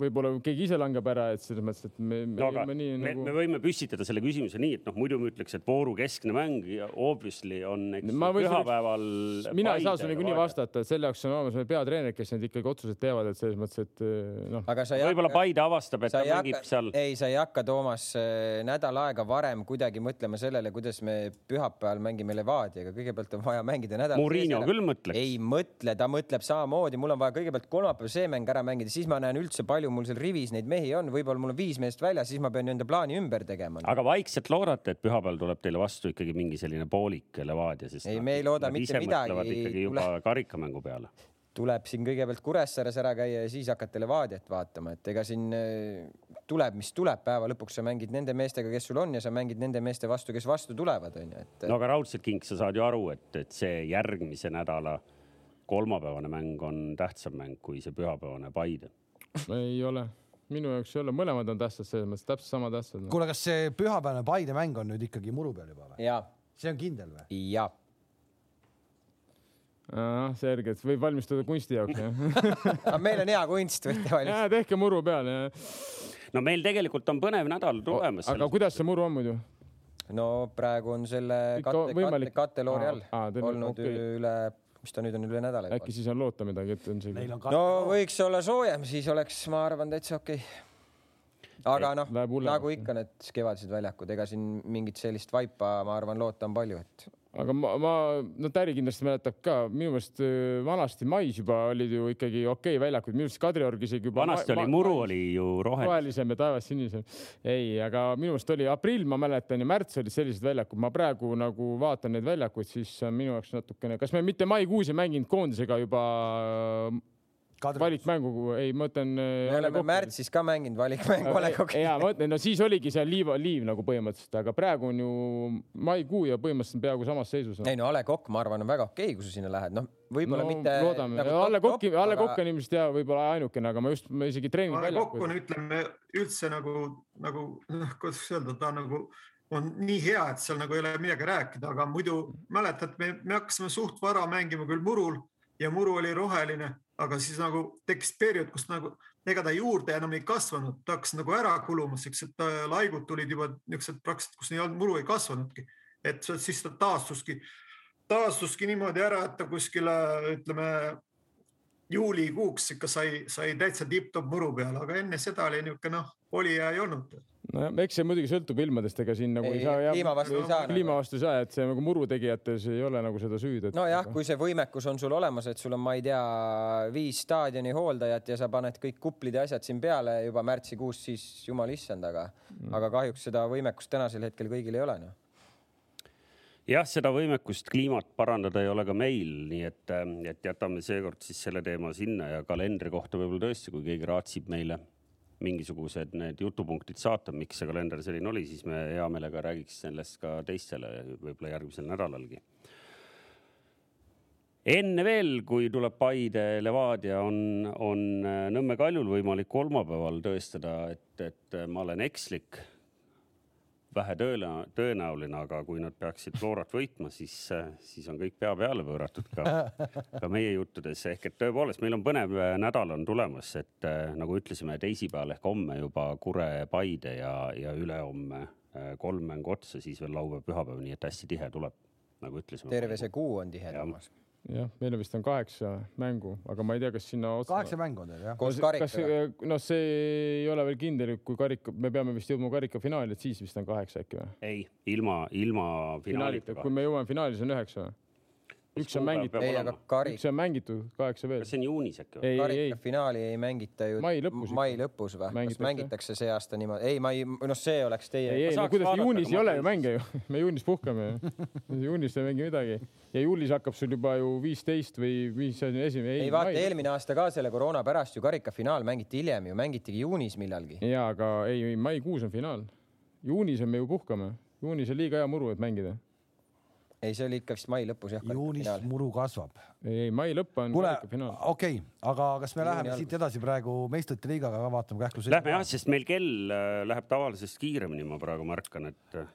võib-olla keegi ise langeb ära, et selles mõttes, et me, no, aga me, nii, me, nagu... me võime püstitada selle küsimuse nii, et noh, muidu me ütleks, et vooru keskne mäng ja obviously on eks, pühapäeval. mina ei saa sulle niikuinii vastata, et selle jaoks on olemas meil peatreenerid, kes need ikkagi otsused teevad, et selles mõttes, et noh. võib-olla Paide avastab, et ta mängib hakka, seal. ei, sa ei hakka, Toomas, äh, nädal aega varem kuidagi mõtlema sellele, kuidas me pühapäeval mängime Levadiaga, kõigepealt on vaja mängida nädal. Murillo küll mõtleks. ei mõtle, ta mõtleb samamoodi, mul on vaja kõigepealt kolmapäeval see mäng ära mängida, siis ma näen üldse palju mul seal rivis neid mehi on, võib-olla mul on viis meest väljas, siis ma pean enda plaani ümber tegema. aga vaikselt loodate, et pühapäeval tuleb teile vastu ikkagi mingi selline poolik Levadia, sest ei, me ei looda mitte midagi. ikkagi juba tule... karikamängu peale tuleb siin kõigepealt Kuressaares ära käia ja siis hakata Levadiat vaatama, et ega siin äh, tuleb, mis tuleb, päeva lõpuks sa mängid nende meestega, kes sul on ja sa mängid nende meeste vastu, kes vastu tulevad, onju, et. no aga raudselt king, sa saad ju aru, et, et see järgmise nädala kolmapäevane mäng on tähtsam mäng kui see pühapäevane Paide. Ei ole minu jaoks ei ole, mõlemad on tähtsad selles mõttes, täpselt sama tähtsad. kuule, kas see pühapäevane Paide mäng on nüüd ikkagi muru peal juba või? see on kindel või? jaa. selge, et võib valmistuda kunsti jaoks jah meil on hea kunst, võite valmistada. tehke muru peal ja. no meil tegelikult on põnev nädal tulemas. aga kuidas see muru on muidu? no praegu on selle katte, katte, katteloori all olnud okay. üle mis ta nüüd on üle nädala äkki siis on loota midagi, et on see. no võiks olla soojem, siis oleks, ma arvan, täitsa okei okay. aga noh, nagu ikka need kevadised väljakud, ega siin mingit sellist vaipa, ma arvan, loota on palju, et aga ma, ma, no Täri kindlasti mäletab ka, minu meelest äh, vanasti mais juba olid ju ikkagi okei okay väljakud, minu arust Kadriorg isegi juba. vanasti oli muru oli ju roheline. rohelisem ja taevas sinisem. ei, aga minu meelest oli aprill, ma mäletan ja märts olid sellised väljakud, ma praegu nagu vaatan neid väljakuid, siis minu jaoks natukene, kas me mitte maikuus ei mänginud koondisega juba valikmängu, ei, ma mõtlen. me äh, oleme märtsis ka mänginud valikmängu A Coq'i. ja ma mõtlen, no siis oligi seal liiv, liiv nagu põhimõtteliselt, aga praegu on ju maikuu ja põhimõtteliselt peaaegu samas seisus. ei no A Le Coq, ma arvan, on väga okei okay,, kui sa sinna lähed, noh, võib-olla no, mitte. loodame nagu, A Le Coq'i, A Le Coq on ilmselt ja võib-olla ainukene, aga ma just, ma isegi treenin. A Le Coq on, ütleme üldse nagu, nagu noh, kuidas öelda, ta nagu on nii hea, et seal nagu ei ole midagi rääkida, aga muidu mäletad, me, me hakkasime suht vara mängima küll murul ja muru oli roheline aga siis nagu tekkis periood, kus nagu ega ta juurde enam ei kasvanud, ta hakkas nagu ära kuluma, siuksed äh, laigud tulid juba niisugused praktiliselt, kus nii muru ei kasvanudki, et siis ta taastuski, taastuski niimoodi ära, et ta kuskile ütleme juulikuuks ikka sai, sai täitsa tipp-topp muru peale, aga enne seda oli niisugune noh, oli ja ei olnud nojah, eks see muidugi sõltub ilmadest, ega siin nagu ei, ei saa. kliima vastu ei saa. kliima vastu ei saa, et see nagu muru tegijates ei ole nagu seda süüd et.... nojah, kui see võimekus on sul olemas, et sul on, ma ei tea, viis staadioni hooldajat ja sa paned kõik kuplid ja asjad siin peale juba märtsikuus, siis jumal issand, aga mm., aga kahjuks seda võimekust tänasel hetkel kõigil ei ole noh jah, seda võimekust kliimat parandada ei ole ka meil, nii et, et jätame seekord siis selle teema sinna ja kalendri kohta võib-olla tõesti, kui keegi raatsib meile mingisugused need jutupunktid saata, miks see kalender selline oli, siis me hea meelega räägiks sellest ka teistele, võib-olla järgmisel nädalalgi. enne veel, kui tuleb Paide Levadia, on, on Nõmme Kaljul võimalik kolmapäeval tõestada, et, et ma olen ekslik vähe tõenäoline, aga kui nad peaksid Florat võitma, siis, siis on kõik pea peale pööratud ka, ka meie juttudes. ehk et tõepoolest, meil on põnev nädal on tulemas, et äh, nagu ütlesime, teisipäeval ehk homme juba Kure, Paide ja, ja ülehomme äh, kolm mängu otsa, siis veel laupäev, pühapäev, nii et hästi tihe tuleb, nagu ütlesime. terve see kuu on tihe, Toomas jah, meil vist on kaheksa mängu, aga ma ei tea, kas sinna otsa. kaheksa mängu on teil jah? koos karikaga? noh, see ei ole veel kindel, kui karika, me peame vist jõudma karikafinaali, et siis vist on kaheksa äkki või? ei, ilma, ilma finaalita. kui me jõuame finaali, siis on üheksa või? Üks on mängitud, ei, üks on mängitud, kaheksa veel. kas see on juunis äkki või? karikafinaali ei mängita ju mai lõpus, mai lõpus või? kas mängitakse see aasta niimoodi? ei, ma ei, noh, see oleks teie. ei, ei, no kuidas juunis ei ole ju mänge ju, me juunis puhkame ju juunis ei mängi midagi ja juulis hakkab sul juba ju viisteist või mis see on esimene. ei vaata, eelmine aasta ka selle koroona pärast ju karikafinaal mängiti hiljem ju, mängitigi juunis millalgi. ja, aga ei, maikuus on finaal. juunis on me ju puhkame, juunis on liiga hea muru, et mängida ei, see oli ikka vist mai lõpus jah. juunis muru kasvab. ei, mai lõpp on kuule, finaal. okei okay,, aga kas me Juuni läheme siit edasi praegu meistrite liigaga ka vaatame kähku? Lähme jah, sest meil kell äh, läheb tavalisest kiiremini, ma praegu märkan, et äh,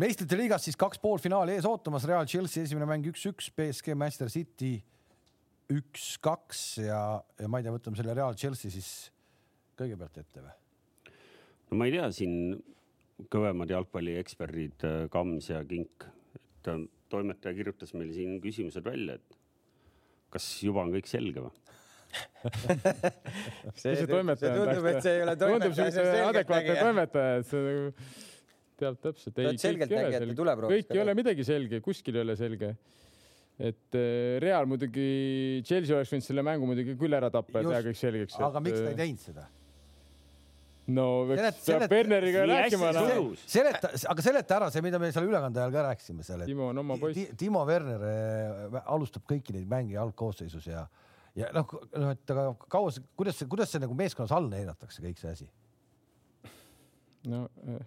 meistrite liigas siis kaks poolfinaali ees ootamas, Real Chelsea esimene mäng üks-üks, BSG Manchester City üks-kaks ja, ja ma ei tea, võtame selle Real Chelsea siis kõigepealt ette või? no ma ei tea, siin kõvemad jalgpallieksperdid äh, Kams ja Kink, et toimetaja kirjutas meil siin küsimused välja, et kas juba on kõik selge või? see toimetaja on tundub, et see ei ole tundub toimetaja, see siukene on adekvaatne toimetaja, et see nagu teab täpselt. Ta on selgeltnägijate tuleproovist kõik ka ei ole midagi selge, kuskil ei ole selge. et äh, Real muidugi, Chelsea oleks võinud selle mängu muidugi küll ära tappa ja teha kõik selgeks. aga miks ta ei teinud seda? No Selet- eks peab Werneriga rääkima hästi noh. seleta, aga seleta ära see, mida me seal ülekande ajal ka rääkisime seal, et Timo on oma poiss. Ti- Timo Werner eh, alustab kõiki neid mänge algkoosseisus ja, ja noh, noh, et aga kaua see, kuidas see, kuidas see nagu meeskonnas all neelatakse kõik see asi? no äh,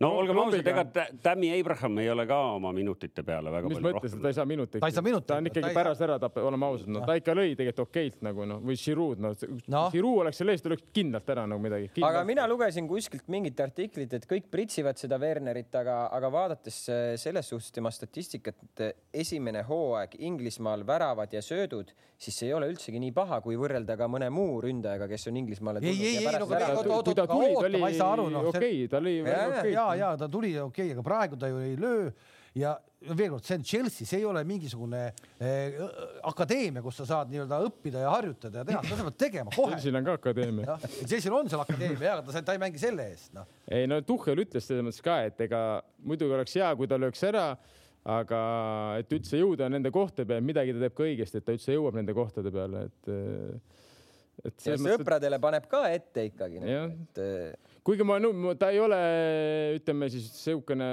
no No, olgem ausad, ega Tammy Abraham ei ole ka oma minutite peale väga mis palju mõttes, rohkem ta ei saa minuteid. Ta ei saa minuteid. ta on Ta ikkagi ei pärast ära tappa, oleme ausad, no ta ikka lõi tegelikult okeilt nagu noh, või Giroud, noh Noh. Giroud oleks selle eest, ta lööks kindlalt ära nagu midagi. aga mina lugesin kuskilt mingit artiklit, et kõik pritsivad seda Wernerit, aga, aga vaadates äh, selles suhtes tema statistikat, esimene hooaeg Inglismaal väravad ja söödud, siis see ei ole üldsegi nii paha, kui võrrelda ka mõne muu ründajaga, kes on Inglismaale Ei, ei, ei, no aga Ta- oot- oot- ta ta oota, ma ei saa aru, noh, okei, ta Jaa, väga okei. ja, ja ta tuli okei okay,, aga praegu ta ju ei löö ja veel kord, see on Chelsea, see ei ole mingisugune eh, akadeemia, kus sa saad nii-öelda õppida ja harjutada ja teha, seda sa pead tegema kohe. Chelsea'l on ka akadeemia. Chelsea'l on seal akadeemia, aga ta, ta ei mängi selle eest, noh. ei no Tuhhel ütles selles mõttes ka, et ega muidugi oleks hea, kui ta lööks ära, aga et üldse jõuda nende kohtade peale, midagi ta teeb ka õigesti, et ta üldse jõuab nende kohtade peale, et et ja selles mõttes, sõpradele paneb ka ette ikkagi Jah. nagu,, et kuigi ma, ta ei ole, ütleme siis niisugune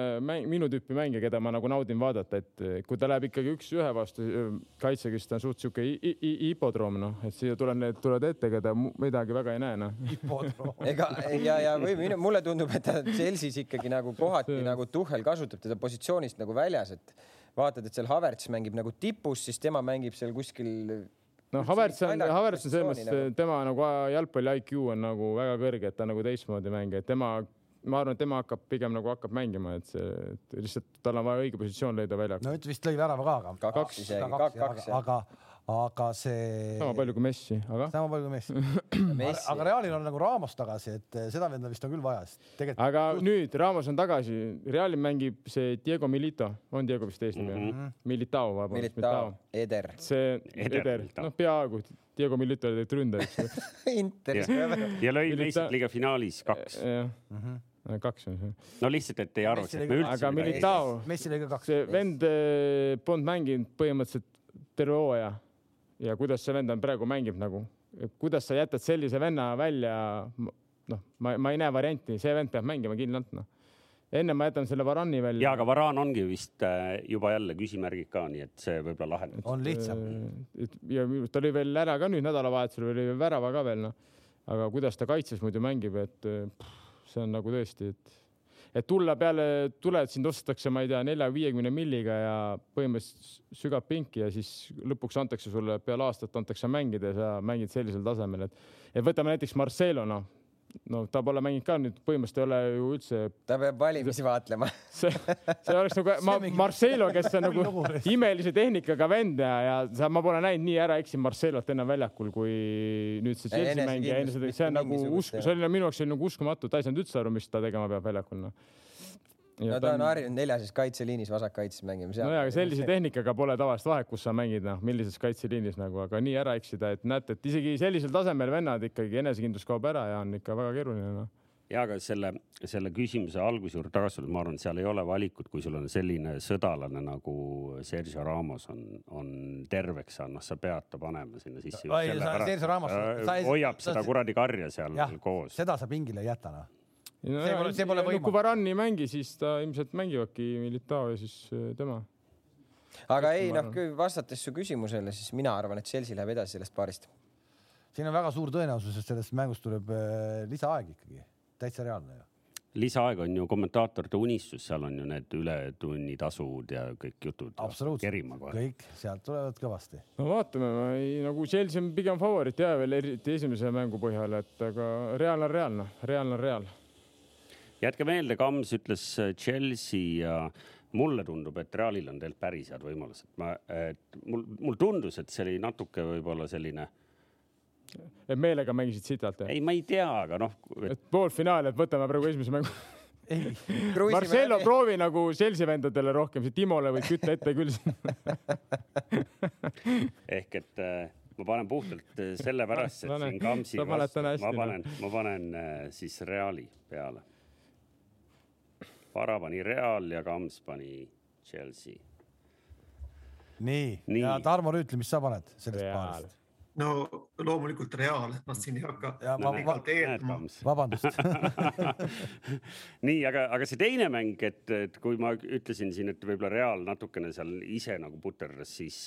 minu tüüpi mängija, keda ma nagu naudin vaadata, et kui ta läheb ikkagi üks-ühe vastu kaitsega, siis ta on suht sihuke hi- hi- hipodroom, noh, et siia tulevad need, tulevad ette, keda midagi väga ei näe, noh. ega ja, ja või minu, mulle tundub, et ta Chelsea's ikkagi nagu kohati nagu Tuhhel kasutab teda positsioonist nagu väljas, et vaatad, et seal Havertz mängib nagu tipus, siis tema mängib seal kuskil noh, Havertz on, Havertz on selles mõttes nagu., tema nagu jalgpalli IQ on nagu väga kõrge, et ta on nagu teistmoodi mängija, et tema, ma arvan, et tema hakkab pigem nagu hakkab mängima, et see et lihtsalt tal on vaja õige positsioon leida väljakul no nüüd vist lõi värava ka, aga. kaks isegi, kaks, kaks ja aga, aga see. sama palju kui Messi, aga, sama palju kui Messi. Messi aga. Realil on nagu Ramos tagasi, et eh, seda venda vist on küll vaja, sest tegelikult. aga nüüd Ramos on tagasi, Realil mängib see Diego Milito, on Diego vist eesnimi Mhm. mm -hmm. Militao, vabandust, Militao Eder, see Eder Eder, noh, peaaegu Diego Milito oli tegelikult ründaja, eks ju. Interis ja, lõi Milita- meistrite liiga finaalis kaks. jah, Mhm. kaks on see, no lihtsalt, et ei arvaks, et me üldse aga. Militao, see vend eh, polnud mänginud põhimõtteliselt terve hooaja ja kuidas see vend on praegu mängib nagu, kuidas sa jätad sellise venna välja, noh, ma, ma ei näe varianti, see vend peab mängima kindlalt, noh. enne ma jätan selle Varani välja. ja aga Varaan ongi vist äh, juba jälle küsimärgid ka, nii et see võib-olla laheneb. on lihtsam. Äh, ja ta oli veel ära ka nüüd nädalavahetusel oli veel värava ka veel noh, aga kuidas ta kaitses muidu mängib, et eh, pff, see on nagu tõesti, et et tulla peale, tuled sind ostetakse, ma ei tea, nelja-viiekümne milliga ja põhimõtteliselt sügav pinki ja siis lõpuks antakse sulle peale aastat antakse mängida ja sa mängid sellisel tasemel, et et võtame näiteks Marcelo noh, no ta pole mänginud ka nüüd põhimõtteliselt ei ole ju üldse ta peab valimisi vaatlema. see, see oleks nagu ma, Marcelo, kes on nagu imelise tehnikaga vend ja, ja sa, ma pole näinud nii ära eksinud Marcelot ennem väljakul, kui nüüd see Chelsea mängija, see on nagu usku, see oli minu jaoks oli nagu uskumatu, ta ei saanud üldse aru, mis ta tegema peab väljakul noh. No ta on harjunud neljases kaitseliinis vasakkaitses mängima. nojah, aga sellise tehnikaga pole tavaliselt vahet, kus sa mängid, noh, millises kaitseliinis nagu, aga nii ära eksida, et näete, et isegi sellisel tasemel vennad ikkagi enesekindlus kaob ära ja on ikka väga keeruline noh. ja aga selle, selle küsimuse alguse juurde tagasi tulles, ma arvan, et seal ei ole valikut, kui sul on selline sõdalane nagu Sergio Ramos on, on terveks saanud, noh, sa pead ta panema sinna sisse. Sa- Sergio Ramos- sa ei- hoiab sa- seda kuradi karja seal jah, koos. seda sa pingile ei jäta, noh. No, See pole- see pole no, kui võimalik. Varane ei mängi, siis ta ilmselt mängivadki Militao ja siis äh, tema aga ei ma noh vastates su küsimusele, siis mina arvan, et Chelsea läheb edasi sellest paarist. siin on väga suur tõenäosus, et sellest mängust tuleb äh, lisaaeg ikkagi, täitsa reaalne ju. lisaaeg on ju kommentaatorite unistus, seal on ju need ületunnitasud ja kõik jutud. absoluutselt, kõik sealt tulevad kõvasti. no vaatame, ma ei, nagu Chelsea on pigem favoriit ja veel eriti esimese mängu põhjal, et aga Real on Real, noh, Real on Real. Jätke meelde, Kams ütles Chelsea ja mulle tundub, et Realil on tegelikult päris head võimalused, ma, et mul, mul tundus, et see oli natuke võib-olla selline et meelega mängisid sitalt? ei, ma ei tea, aga noh. et poolfinaal, et võtame praegu esimese mängu Marcelo, proovi nagu Chelsea vendadele rohkem, Timole võid kütta ette küll ehk et äh, ma panen puhtalt äh, sellepärast, et siin Kamsi vastu, ma panen, ma panen äh, siis Reali peale. Para pani Real ja Kams pani Chelsea. nii, nii., ja Tarmo Rüütli, mis sa paned sellest paanist? no loomulikult Real, et ma siin ei hakka ja, no, pikalt eeldama. vabandust nii, aga, aga see teine mäng, et, et kui ma ütlesin siin, et võib-olla Real natukene seal ise nagu puterdas, siis,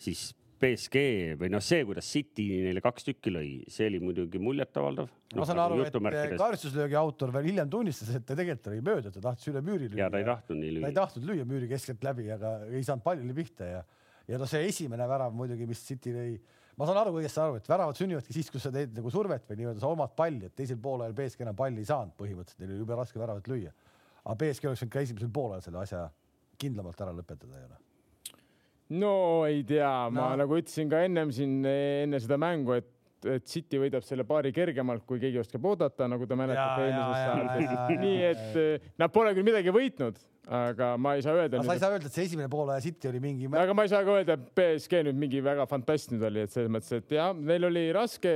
siis BSG või noh, see, kuidas City neile kaks tükki lõi, see oli muidugi muljetavaldav no,. ma saan aru, et karistuslöögi autor veel hiljem tunnistas, et ta tegelikult oli mööda, ta tahtis üle müüri lüüa. ja ta ei tahtnud nii lüüa. ta ei tahtnud lüüa müüri keskelt läbi, aga ei saanud pallile pihta ja, ja no see esimene värav muidugi, mis City lõi ma saan aru, õigesti aru, et väravad sünnivadki siis, kus sa teed nagu survet või nii-öelda sa omad palli, et teisel poolel BSG enam palli ei saanud põhimõtteliselt, neil oli jube raske väravat lüüa. aga BSG oleks võinud ka esimesel poolel selle asja kindlamalt ära lõpetada ju noh. No ei tea no., ma nagu ütlesin ka ennem siin enne seda mängu, et et City võidab selle paari kergemalt, kui keegi oskab oodata, nagu te mäletate eelmises saates. nii et nad pole küll midagi võitnud, aga ma ei saa öelda. sa ei saa öelda, et see esimene poolaja City oli mingi. aga ma ei saa ka öelda, et BSG nüüd mingi väga fantastiline oli, et selles mõttes, et jah, neil oli raske.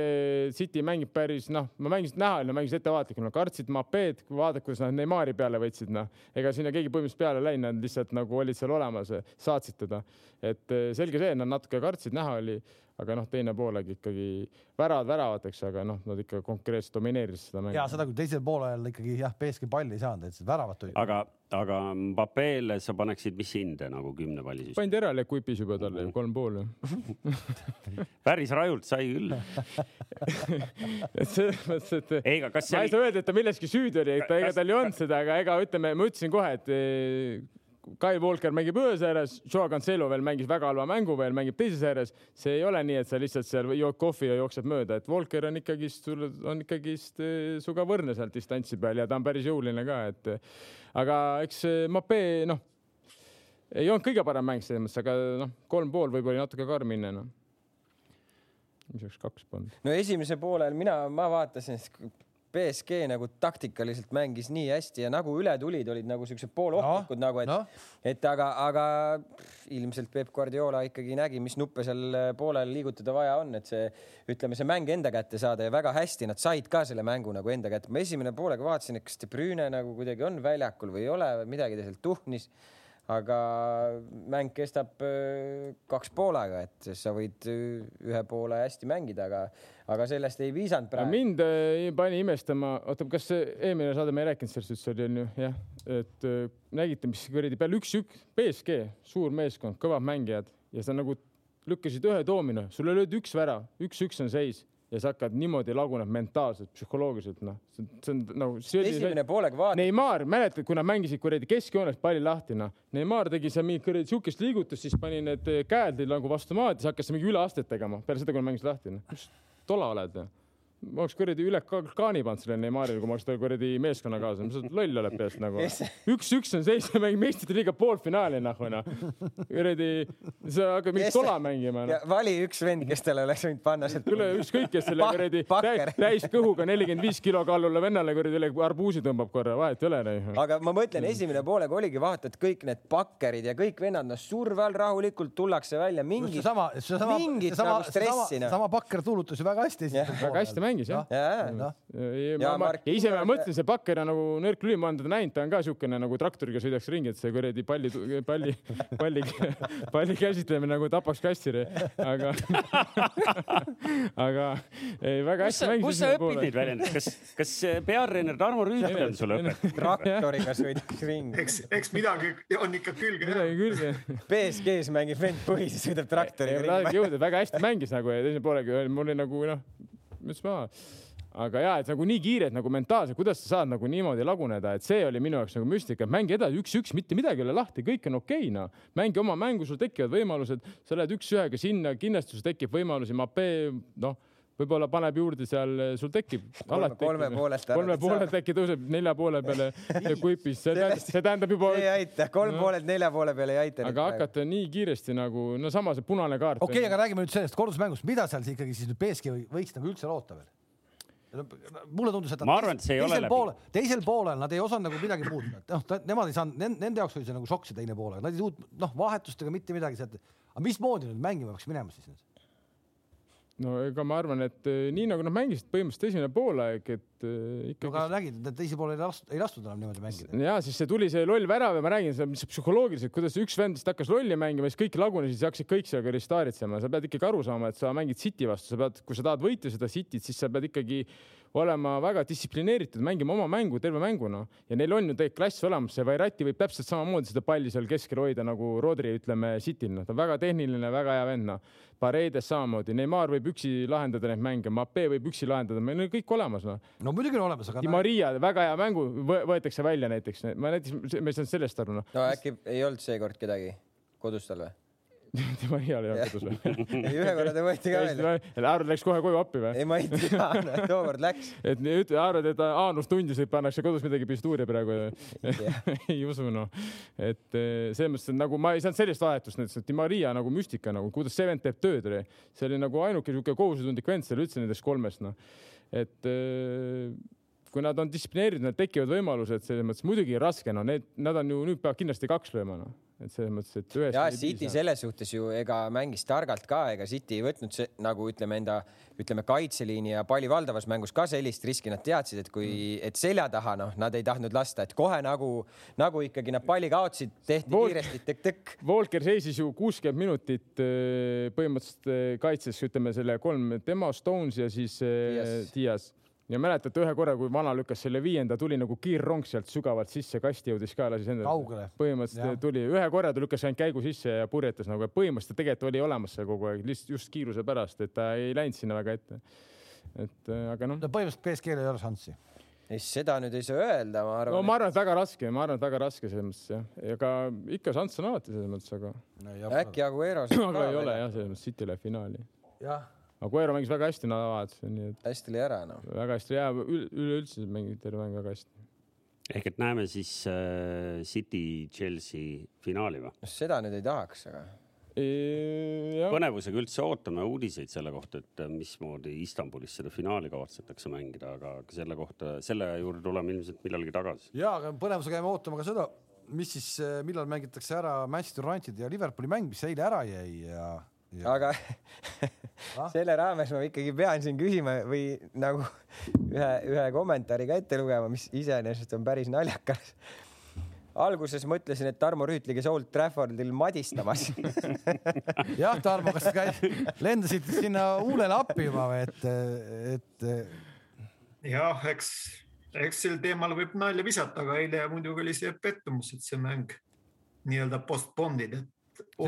City mängib päris noh, ma mängisin näha, nad mängisid ettevaatlikult, nad kartsid Mapeed, vaadake, kuidas nad Neimari peale võtsid, noh. ega sinna keegi põhimõtteliselt peale läinud, nad lihtsalt nagu olid seal olemas, saatsid teda. et selge see, nad natuke kartsid, näha oli aga noh, teine poolek ikkagi väravad väravateks, aga noh, nad ikka konkreetselt domineerisid seda mängu. ja seda küll teisel poolel ikkagi jah, BSG palli ei saanud, et väravat tuli. aga, aga Mbappele sa paneksid mis hinde nagu kümne palli siis? pandi ära Lekupis juba talle ju kolm pool päris rajult sai küll et selles mõttes, et Eiga, ma ei oli... saa öelda, et ta milleski süüdi oli, et ega tal ei olnud seda, aga ega ütleme, ma ütlesin kohe, et Kai Walker mängib ühes ääres, Joe Cancelo veel mängis väga halva mängu veel, mängib teises ääres. see ei ole nii, et sa lihtsalt seal jood kohvi ja jooksed mööda, et Walker on ikkagist, sul on ikkagist eh, sinuga võrdne seal distantsi peal ja ta on päris jõuline ka, et aga eks Mape noh, ei olnud kõige parem mäng selles mõttes, aga noh, kolm pool võib-olla natuke karmine noh mis oleks kaks pannud? no esimese poolel mina, ma vaatasin, BSG nagu taktikaliselt mängis nii hästi ja nagu üle tulid, olid nagu siuksed poolohtlikud no, nagu, et no., et aga, aga ilmselt Peep Guardiola ikkagi nägi, mis nuppe seal poolel liigutada vaja on, et see, ütleme, see mäng enda kätte saada ja väga hästi nad said ka selle mängu nagu enda kätte. ma esimene poolega vaatasin, et kas De Bruyne nagu kuidagi on väljakul või ei ole, midagi ta sealt tuhnis aga mäng kestab äh, kaks pool aega, et sa võid äh, ühe poole hästi mängida, aga, aga sellest ei piisanud praegu. mind äh, pani imestama, oota, kas eelmine saade me ei rääkinud sellest üldse oli onju, jah, et nägite, mis kuradi peal üks-üks, BSG, suur meeskond, kõvad mängijad ja sa nagu lükkasid ühe toomina, sulle löödi üks värav, üks-üks on seis ja sa hakkad niimoodi laguneb mentaalselt, psühholoogiliselt, noh, see on nagu. esimene poolega vaata. Neimar, mäletad, kui nad mängisid kuradi keskjoonest palli lahti, noh. Neimar tegi seal mingit kuradi sihukest liigutust, siis pani need käed nagu vastu maad ja siis hakkas mingi üleastet tegema peale seda, kui nad mängisid lahti, noh. mis tola oled, noh ma oleks kuradi üle kaani pannud sellele Neymarile, kui ma oleks ta kuradi meeskonnakaaslane, mis sa loll oled peast nagu. üks-üks on seis mängib meistrite liiga poolfinaali nagu noh. kuradi, sa hakkad mingit tola mängima no.. vali üks vend, kes talle oleks võinud panna sealt. kuule, ükskõik, kes selle kuradi täis kõhuga nelikümmend viis kilo kallule vennale kuradi üle arbuusi tõmbab korra, vahet ei ole. Noh. aga ma mõtlen, esimene poolega oligi vaata, et kõik need bakkerid ja kõik vennad, noh surve all rahulikult tullakse välja, mingit, mingit nagu stressi. sama bakker tuulutas ju väga hästi. väga hästi mängis mängis jah. ja, ja, ja, ma, ja ise ma mõtlesin, see Bakker on nagu nõrk lüli, ma olen teda näinud, ta on ka siukene nagu traktoriga sõidaks ringi, et see kuradi palli, palli, palli, palli käsitlemine nagu tapaks kassiri, aga aga ei, väga hästi mängis. kus sa õpid neid väljendeid, kas, kas peatreener Tarmo Rüütel on sulle õpetanud? traktoriga sõidaks ringi. eks, eks midagi on ikka külge. midagi külge. BSG-s mängib vend põhis ja sõidab traktoriga ringi. väga hästi mängis nagu ja teise poolega mul oli nagu noh müts maha. aga ja, et nagu nii kiirelt nagu mentaalselt, kuidas sa saad nagu niimoodi laguneda, et see oli minu jaoks nagu müstika, et mängi edasi üks-üks, mitte midagi ei ole lahti, kõik on okei okay,, noh. mängi oma mängu, sul tekivad võimalused, sa lähed üks-ühega sinna, kindlasti tekib võimalusi, Mape, noh võib-olla paneb juurde seal, sul tekib. kolme, kolme poolelt. kolme poolelt äkki tõuseb nelja poole peale ja kuipis, see tähendab, juba. ei aita, kolm no. poolelt nelja poole peale ei aita. aga hakata nii kiiresti nagu, no sama see punane kaart. okei okay,, aga räägime nüüd sellest kordusmängust, mida seal ikkagi siis nüüd BSG võiks nagu üldse loota veel? mulle tundus, et ma arvan, et see ei ole läbi. teisel poolel nad ei osanud nagu midagi muud, noh, nemad ei saanud, nende jaoks oli see nagu šokk see teine pool, nad ei suutnud, noh, vahetustega mitte midagi sealt. aga mismoodi nüüd mängima peaks minema siis nüüd? No ega ma arvan, et eh, nii nagu nad mängisid põhimõtteliselt esimene poolaeg, et ikkagi. no aga nägid, et teise poole ei lastud, ei lastud enam niimoodi mängida. ja siis see tuli see loll värav ja ma räägin, mis psühholoogiliselt, kuidas üks vend vist hakkas lolli mängima, siis kõik lagunesid ja hakkasid kõik seal ristaaritsema, sa pead ikkagi aru saama, et sa mängid City vastu, sa pead, kui sa tahad võita seda Cityt, siis sa pead ikkagi olema väga distsiplineeritud, mängima oma mängu terve mänguna ja neil on ju tegelikult klass olemas, see Vairati võib täpselt samamoodi seda palli seal keskel hoida nagu Rodri, ütleme Cityl, noh, ta on väga tehniline, väga hea vend, noh. Paredes samamoodi, Neimar võib üksi lahendada neid mänge, Mape võib üksi lahendada, meil on kõik olemas, noh. no muidugi on olemas, aga. Di Maria, väga hea mängu võetakse välja näiteks, ma näiteks, ma ei saanud sellest aru, noh. no äkki ei olnud seekord kedagi kodus tal või? tema iial ei olnud kodus või? ei, ühe korra ta võeti ka välja. arvad, läks kohe koju appi või? ei, ma ei tea, tookord läks. et ütle, arvad, et Aanus tundis, et pannakse kodus midagi pistuuri praegu ei usu noh. et eh, selles mõttes, nagu ma ei saanud sellist vahetust, näiteks, et Maria nagu müstika nagu, kuidas see vend teeb tööd, see oli nagu ainuke niisugune kohusetundlik vend seal üldse nendest kolmest noh. et eh, kui nad on distsiplineeritud, need tekivad võimalused selles mõttes muidugi raske, no need, nad on ju nüüd peavad kindlasti kaks lööma, noh et selles mõttes, et ühest. ja City selles suhtes ju ega mängis targalt ka, ega City ei võtnud see nagu ütleme enda, ütleme kaitseliini ja palli valdavas mängus ka sellist riski, nad teadsid, et kui, mm. et selja taha, noh, nad ei tahtnud lasta, et kohe nagu, nagu ikkagi nad palli kaotsid, tehti Vol kiiresti tõkk-tõkk. Volker seisis ju kuuskümmend minutit äh, põhimõtteliselt äh, kaitses, ütleme selle kolm, tema, Stones ja siis äh, Dias ja mäletate ühe korra, kui vana lükkas selle viienda, tuli nagu kiirrong sealt sügavalt sisse, kasti jõudis ka, lasis endale. kaugele. põhimõtteliselt ja. tuli ühe korra, ta lükkas ainult käigu sisse ja purjetas nagu, põhimõtteliselt tegelikult oli olemas seal kogu aeg, lihtsalt just kiiruse pärast, et ta ei läinud sinna väga ette. et äh, aga noh. no põhimõtteliselt BSG-l ei ole šanssi ei, seda nüüd ei saa öelda, ma arvan. no ma arvan, et väga raske, ma arvan, et väga raske selles mõttes jah, ega ikka šanss on alati selles mõttes, aga no,. äkki Aguero. aga ei ole jah, selles mõttes City läheb finaali. jah Aguero mängis väga hästi nädalavahetusel, nii et. hästi oli ära noh. väga hästi ja üleüldse mängib terve mäng väga hästi. ehk et näeme siis äh, City Chelsea finaali või? seda nüüd ei tahaks, aga. põnevusega üldse ootame uudiseid selle kohta, et äh, mismoodi Istanbulis seda finaali kavatsetakse mängida, aga selle kohta, selle juurde tuleme ilmselt millalgi tagasi. ja, aga põnevusega jääme ootama ka seda, mis siis, äh, millal mängitakse ära Manchester United ja Liverpooli mäng, mis eile ära jäi ja aga ah? selle raames ma ikkagi pean siin küsima või nagu ühe, ühe kommentaari ka ette lugema, mis iseenesest on päris naljakas. alguses mõtlesin, et Tarmo Rüütli käis Old Traffordil madistamas jah, Tarmo, kas sa käid, lendasid sinna huulele appi juba või et, et? jah, eks, eks sel teemal võib nalja visata, aga eile muidugi oli see pettumus, et see mäng nii-öelda postponed, et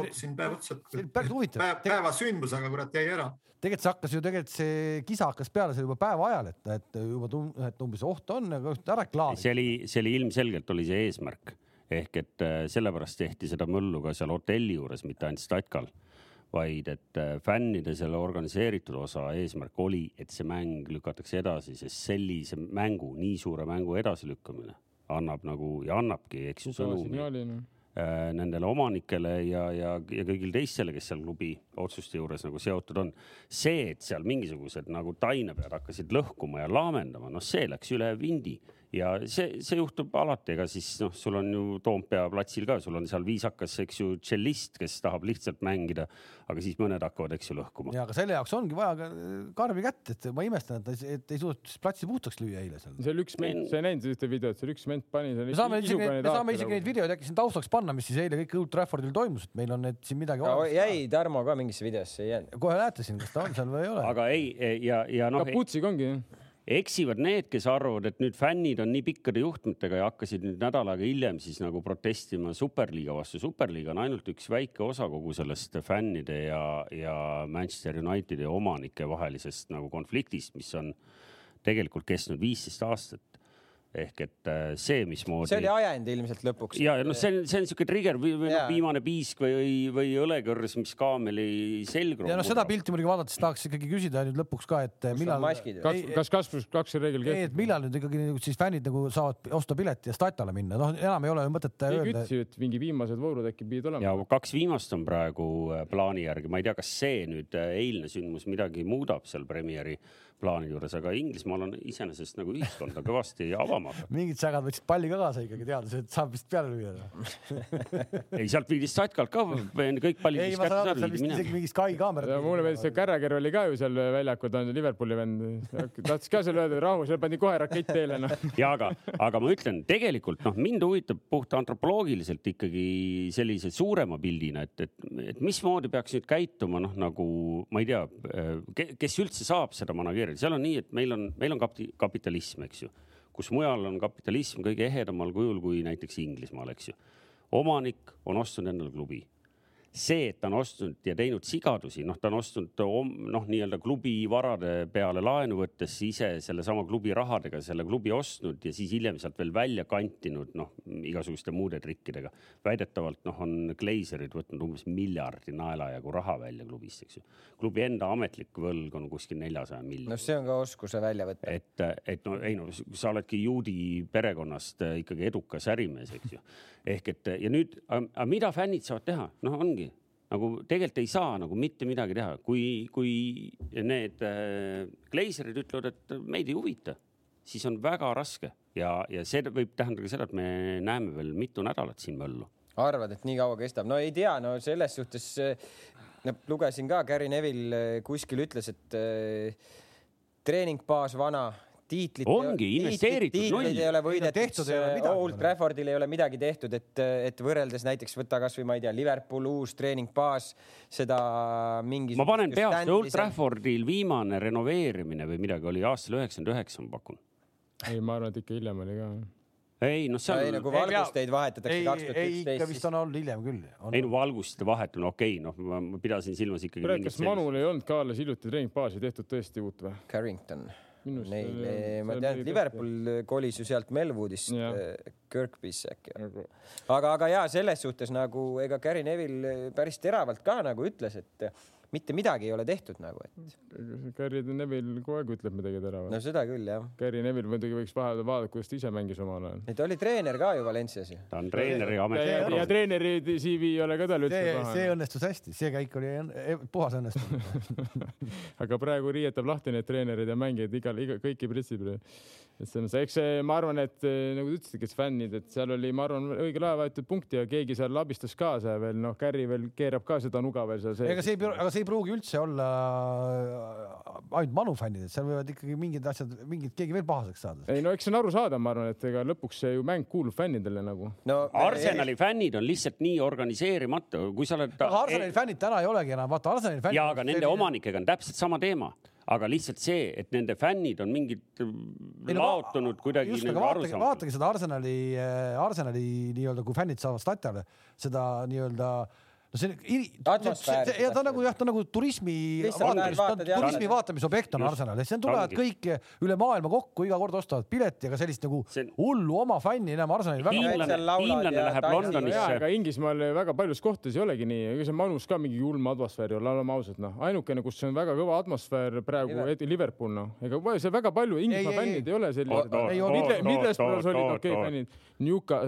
ootasin päev otsa. päris huvitav päev,. päeva sündmus, aga kurat jäi ära. tegelikult see hakkas ju tegelikult see kisa hakkas peale seal juba päeva ajal, et, et juba tund, et umbes oht on, aga ära klaar. see oli, see oli ilmselgelt oli see eesmärk ehk et äh, sellepärast tehti seda möllu ka seal hotelli juures, mitte ainult Statkal, vaid et äh, fännide selle organiseeritud osa eesmärk oli, et see mäng lükatakse edasi, sest sellise mängu, nii suure mängu edasilükkamine annab nagu ja annabki, eks ju, sõnumi nendele omanikele ja, ja, ja kõigile teistele, kes seal klubi otsuste juures nagu seotud on. see, et seal mingisugused nagu tainepead hakkasid lõhkuma ja laamendama, noh, see läks üle vindi ja see, see juhtub alati, ega siis noh, sul on ju Toompea platsil ka, sul on seal viisakas, eks ju, tšellist, kes tahab lihtsalt mängida, aga siis mõned hakkavad, eks ju, lõhkuma. ja, aga selle jaoks ongi vaja ka karmi kätt, et ma imestan, et, et ei suutnud platsi puhtaks lüüa eile seal. seal üks ment, sa ei näinud ühte videot, seal üks ment pani. me saame isegi, me saame isegi neid videoid äkki siin taustaks panna, mis siis eile kõik Old Traffordil toimus, et meil on need siin midagi jäi Tarmo ka mingisse videosse, ei jäänud? kohe näete siin, kas ta on seal või ei ole. aga ei, ja, ja noh. kaputsiga ongi jah eksivad need, kes arvavad, et nüüd fännid on nii pikkade juhtmetega ja hakkasid nüüd nädal aega hiljem siis nagu protestima superliiga vastu. superliiga on ainult üks väike osa kogu sellest fännide ja, ja Manchester Unitedi omanike vahelisest nagu konfliktist, mis on tegelikult kestnud viisteist aastat ehk et äh, see, mismoodi. see oli ajend ilmselt lõpuks. ja noh, see on, see on siuke trigger või, või noh, viimane piisk või, või õlekõrs, mis kaameli selgroog. ja noh, seda pilti muidugi vaadates tahaks ikkagi küsida nüüd lõpuks ka, et millal. maskid? kaks, kas kaks pluss kaks reegel ei, et kehtib? millal nüüd ikkagi nagu siis fännid nagu saavad osta pileti ja statale minna, noh, enam ei ole ju mõtet keegi ütles ju, et mingi viimased voorud äkki pidid olema. ja kaks viimast on praegu äh, plaani järgi, ma ei tea, kas see nüüd äh, eilne sündmus midagi muudab seal Premieri plaani juures, aga Inglismaal on iseenesest nagu ühiskonda kõvasti avama hakanud. mingid sägad võtsid palli ka kaasa ikkagi teades, et saab vist peale lüüa. noh. ei, sealt viidi Statkalt ka kõik pallid, ei, ma saan aru, seal vist isegi mingi Sky kaamera. ja mulle meeldis see Carragher oli ka ju seal väljakul, ta on Liverpooli vend. tahtis ka seal öelda, et rahu, seal pandi kohe rakett teele noh. ja aga, aga ma ütlen tegelikult noh, mind huvitab puht antropoloogiliselt ikkagi sellise suurema pildina, et, et, et mismoodi peaks nüüd käituma noh, nagu ma ei tea, kes üldse saab seda manageerida, seal on nii, et meil on, meil on kapti- kapitalism, eks ju, kus mujal on kapitalism kõige ehedamal kujul kui näiteks Inglismaal, eks ju. omanik on ostnud endale klubi see, et ta on ostnud ja teinud sigadusi, noh, ta on ostnud noh, nii-öelda klubi varade peale laenu võttes ise sellesama klubi rahadega selle klubi ostnud ja siis hiljem sealt veel välja kantinud, noh, igasuguste muude trikkidega. väidetavalt noh, on Glazerid võtnud umbes miljardi naelajagu raha välja klubist, eks ju. klubi enda ametlik võlg on kuskil neljasaja no miljoni. see on ka oskuse välja võtta. et, et no ei no sa oledki juudi perekonnast ikkagi edukas ärimees, eks ju. ehk et ja nüüd, aga mida fännid saavad teha, noh, ongi nagu tegelikult ei saa nagu mitte midagi teha, kui, kui need äh, Glazerid ütlevad, et meid ei huvita, siis on väga raske ja, ja see võib tähendada ka seda, et me näeme veel mitu nädalat siin möllu. arvad, et nii kaua kestab? no ei tea, no selles suhtes no, lugesin ka, Gary Neville eh, kuskil ütles, et äh, treeningbaas vana, tiitlit. Ongi, investeeritud null. ei ole võidetud midagi. Old Traffordil ei ole midagi tehtud, et, et võrreldes näiteks võtta kasvõi ma ei tea, Liverpool uus treeningbaas, seda mingi. ma panen peast, Old Traffordil viimane renoveerimine või midagi oli aastal üheksakümmend üheksa, ma pakun. ei, ma arvan, et ikka hiljem oli ka. ei noh, seal ei nagu valgusteid vahetatakse ei, kaks tuhat ei ikka üksteist. vist on olnud hiljem küll. ei no valguste vahetamine, okei okay,, noh, ma pidasin silmas ikkagi. kas Manul ei olnud ka alles hiljuti treeningbaasi tehtud tõesti uut või? Carrington. Minu arust Neil, oli- ma tean, et Liverpool kolis ju sealt Melwoodist äh, Kirkby'sse äkki. Nagu- aga, aga ja selles suhtes nagu ega Gary Neville päris teravalt ka nagu ütles, et mitte midagi ei ole tehtud nagu, et Gary Neville kogu aeg ütleb midagi teravat no seda küll jah. Gary Neville muidugi võiks vahepeal vaadata, kuidas ta ise mängis omal ajal. ta oli treener ka ju Valencias ju. ta on treeneri ja, ja, ja amet. treeneri CV ei ole ka tal üldse see, see paha. õnnestus hästi, see käik oli e- puhas õnnestumine. aga praegu riietab lahti need treenerid ja mängijad igal, iga, kõiki pritsib. et selles mõttes, eks see, ma arvan, et eh, nagu te ütlesite, kes fännid, et seal oli, ma arvan, õigel ajal võetud punkti ja keegi seal abistas kaasa ja veel noh, Gary veel keerab ka seda nuga veel seal ega sees. see ei, aga see ei pruugi üldse olla äh, ainult Manu fännid, et seal võivad ikkagi mingid asjad, mingid, keegi veel pahaseks saada. ei no eks see on arusaadav, ma arvan, et ega lõpuks see ju mäng kuulub fännidele nagu. no Arsenali fännid on lihtsalt nii organiseerimata, kui sa oled. aga Arsenali fännid täna ei olegi enam, vaata Arsenali fännid. ja aga nende omanikega on täpselt sama teema, aga lihtsalt see, et nende fännid on mingid laotunud kuidagi just, nagu aga aru vaatage, saanud. vaatage seda Arsenali, Arsenali nii-öelda, kui fännid saavad statjale seda nii-öelda no see Atmosfääri ja ta on nagu jah, ta nagu turismi vaatamis, turismi vaatamisobjekt on. Arsenal ja siis tulevad Ongi. kõik üle maailma kokku, iga kord ostavad pileti, aga sellist nagu See on- hullu oma fänni enam Arsenalil väga Hiinlane- hiinlane, läheb. Londonisse aga Inglismaal väga paljus kohtades ei olegi nii, ega see Manus ka mingi julm atmosfäär ei ole, oleme ausad, noh, ainukene, kus on väga kõva atmosfäär praegu Liverpool. Liverpool, noh, ega see väga palju Inglismaa fännid ei. ole sellised Middlesbrough's olid okei fännid, Newca-,